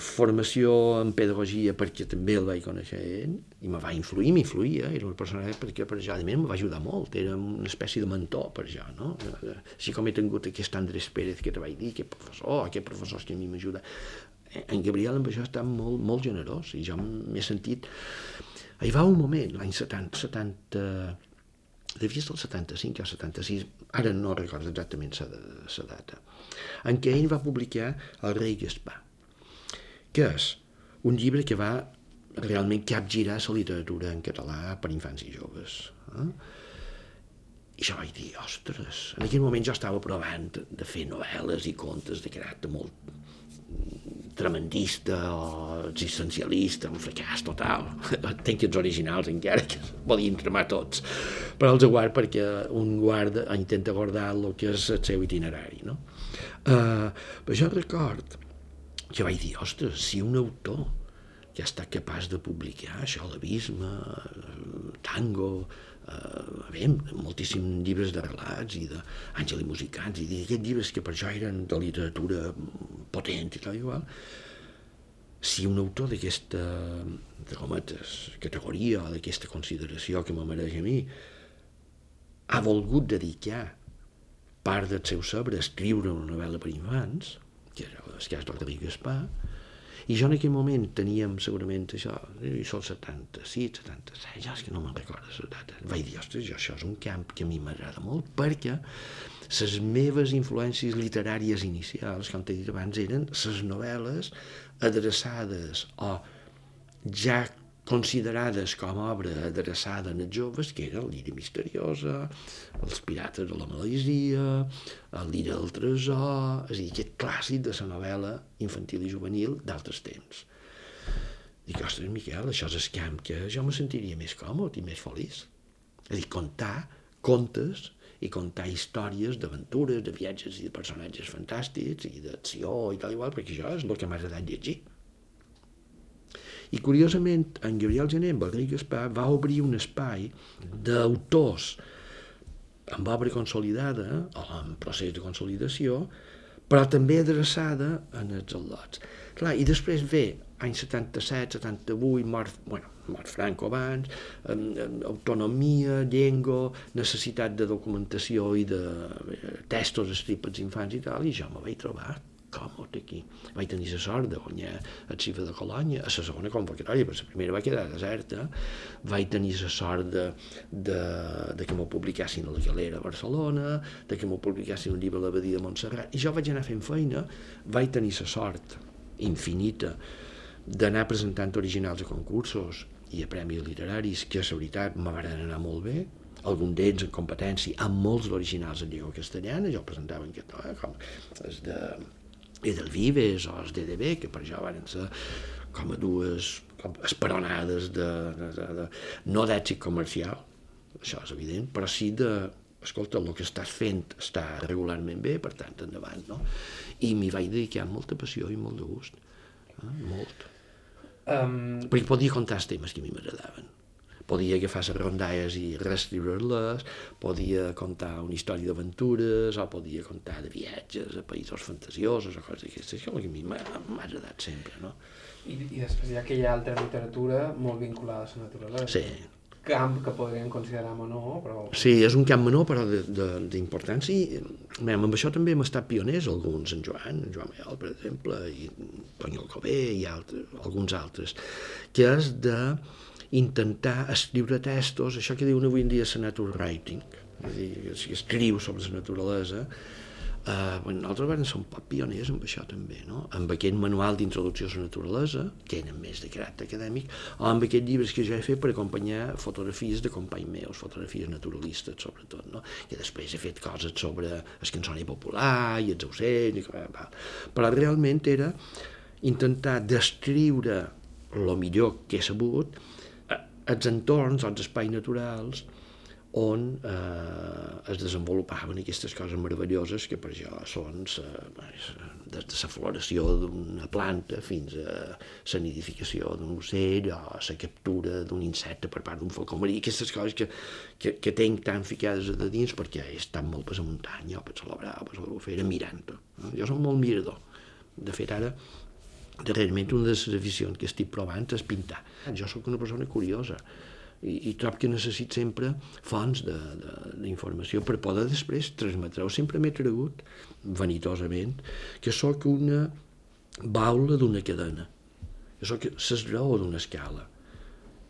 S2: formació en pedagogia perquè també el vaig conèixer ell i me va influir, m'influïa, era una persona perquè per més, me va ajudar molt, era una espècie de mentor per jo, no? Així com he tingut aquest Andrés Pérez que te vaig dir, aquest professor, aquest professor que a mi m'ajuda. En Gabriel amb això està molt, molt generós i jo m'he sentit... Hi va un moment, l'any 70, 70, devia ser el 75 o 76, ara no recordo exactament la data, en què ell va publicar El rei Gaspar que és un llibre que va realment capgirar la literatura en català per infants i joves. Eh? I jo vaig dir, ostres, en aquell moment jo estava provant de fer novel·les i contes de caràcter molt tremendista o existencialista, un fracàs total. Tenc els originals encara, que podien tremar tots, però els guard perquè un guarda, intenta guardar el que és el seu itinerari. No? Uh, però jo record jo vaig dir, ostres, si un autor que ha estat capaç de publicar això, l'abisme, tango, eh, bé, moltíssims llibres de relats i d'àngel i musicants i d'aquests llibres que per jo eren de literatura potent i tal igual, si un autor d'aquesta categoria o d'aquesta consideració que me mereix a mi ha volgut dedicar part del seu sabre a escriure una novel·la per infants, el cas del David Gaspar, i jo en aquell moment teníem segurament això, i sol 76, 76, ja és que no me'n recordo la data. Vaig dir, ostres, jo, això és un camp que a mi m'agrada molt perquè les meves influències literàries inicials, com t'he dit abans, eren les novel·les adreçades o ja considerades com a obra adreçada als joves, que era l'Ira Misteriosa, els Pirates de la Malesia, l'Ira del Tresor, és a dir, aquest clàssic de la novel·la infantil i juvenil d'altres temps. Dic, ostres, Miquel, això és el camp que jo me sentiria més còmode i més feliç. És a dir, contar contes i contar històries d'aventures, de viatges i de personatges fantàstics i d'acció i tal igual, perquè això és el que m'ha agradat llegir. I curiosament, en Gabriel Gené, amb el Ric Gaspar, va obrir un espai d'autors amb obra consolidada, o en procés de consolidació, però també adreçada en els al·lots. Clar, i després ve anys 77, 78, mort, bueno, mort Franco abans, autonomia, llengua, necessitat de documentació i de eh, textos escrits pels infants i tal, i jo me vaig trobar còmode aquí. Vaig tenir la sort de guanyar el Cifa de Colònia a la segona convocatòria, perquè la primera va quedar deserta. Vaig tenir la sort de, de, de que m'ho publicassin a la Galera a Barcelona, de que m'ho publicassin un llibre a l'Abadia de Montserrat, i jo vaig anar fent feina, vaig tenir la sort infinita d'anar presentant originals a concursos i a premis literaris que, la veritat, me van anar molt bé, algun d'ells en competència, amb molts d'originals en llengua castellana, jo presentava aquest, no, com els de Edelvives o els DDB, que per jo van ser com a dues com esperonades de, de, de, de no d'èxit comercial, això és evident, però sí de, escolta, el que estàs fent està regularment bé, per tant, endavant, no? I m'hi vaig dedicar amb molta passió i molt de gust, eh? molt. Um... Perquè podia contar els temes que a mi m'agradaven. Podia agafar les rondalles i reescriure-les, podia contar una història d'aventures, o podia contar de viatges a països fantasiosos o coses d'aquestes, que a mi m'ha agradat sempre, no?
S1: I, I després hi ha aquella altra literatura molt vinculada a la naturalesa.
S2: Sí,
S1: camp que podríem considerar menor, però...
S2: Sí, és un camp menor, però d'importància. Amb això també hem estat pioners, alguns, en Joan, en Joan Mayol, per exemple, i Toni Alcobé i altres, alguns altres, que és de intentar escriure textos, això que diuen avui en dia la nature writing, és dir, si escriu sobre la naturalesa, Uh, bueno, nosaltres vam ser un poc pioners amb això també, no? amb aquest manual d'introducció a la naturalesa, que eren més de caràcter acadèmic, o amb aquests llibres que jo he fet per acompanyar fotografies de companys meus, fotografies naturalistes sobretot, no? que després he fet coses sobre el cançoner popular i els ocells, i... però realment era intentar descriure el millor que he sabut els entorns, els espais naturals, on eh, es desenvolupaven aquestes coses meravelloses que per jo són eh, des de la floració d'una planta fins a la nidificació d'un ocell o la captura d'un insecte per part d'un falcó marí, aquestes coses que, que, que tenc tan ficades de dins perquè he estat molt per la muntanya o per celebrar o per l'albufera mirant-ho. No? Jo soc molt mirador. De fet, ara, darrerament, una de les aficions que estic provant és pintar. Jo sóc una persona curiosa i, i trob que necessit sempre fonts d'informació per poder després transmetre-ho. Sempre m'he cregut, vanitosament, que sóc una baula d'una cadena, que sóc l'esgraó d'una escala.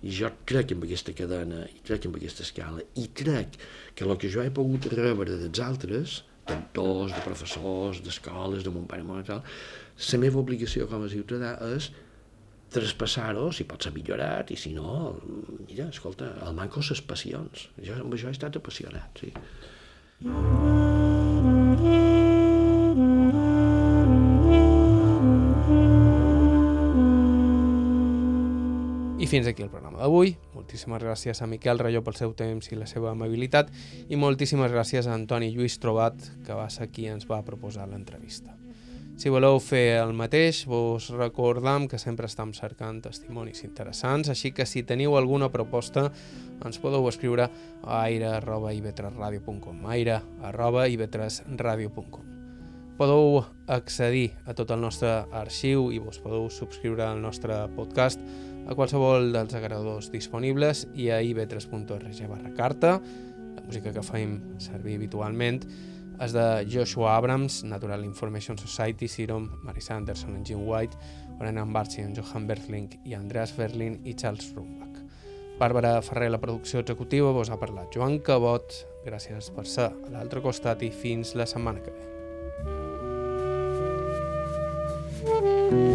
S2: I jo crec en aquesta cadena, i crec en aquesta escala, i crec que el que jo he pogut rebre dels altres, d'entors, de professors, d'escoles, de mon pare, mon tal, la meva obligació com a ciutadà és traspassar-ho, si pot ser millorat, i si no, mira, escolta, el manco ses passions. Jo amb això he estat apassionat, sí.
S1: I fins aquí el programa d'avui. Moltíssimes gràcies a Miquel Rayó pel seu temps i la seva amabilitat i moltíssimes gràcies a Antoni Lluís Trobat, que va ser qui ens va proposar l'entrevista. Si voleu fer el mateix, vos recordam que sempre estem cercant testimonis interessants, així que si teniu alguna proposta ens podeu escriure a aire.ivetresradio.com aire.ivetresradio.com Podeu accedir a tot el nostre arxiu i vos podeu subscriure al nostre podcast a qualsevol dels agradadors disponibles i a ivetres.org barra carta, la música que fem servir habitualment, és de Joshua Abrams, Natural Information Society, Serum, Marisa Anderson, en Jim White, Orenan Barchi, en Johan Berthling i Andreas Berlin i Charles Rumbach. Bàrbara Ferrer, la producció executiva, vos ha parlat Joan Cabot. Gràcies per ser a l'altre costat i fins la setmana que ve. Mm-hmm.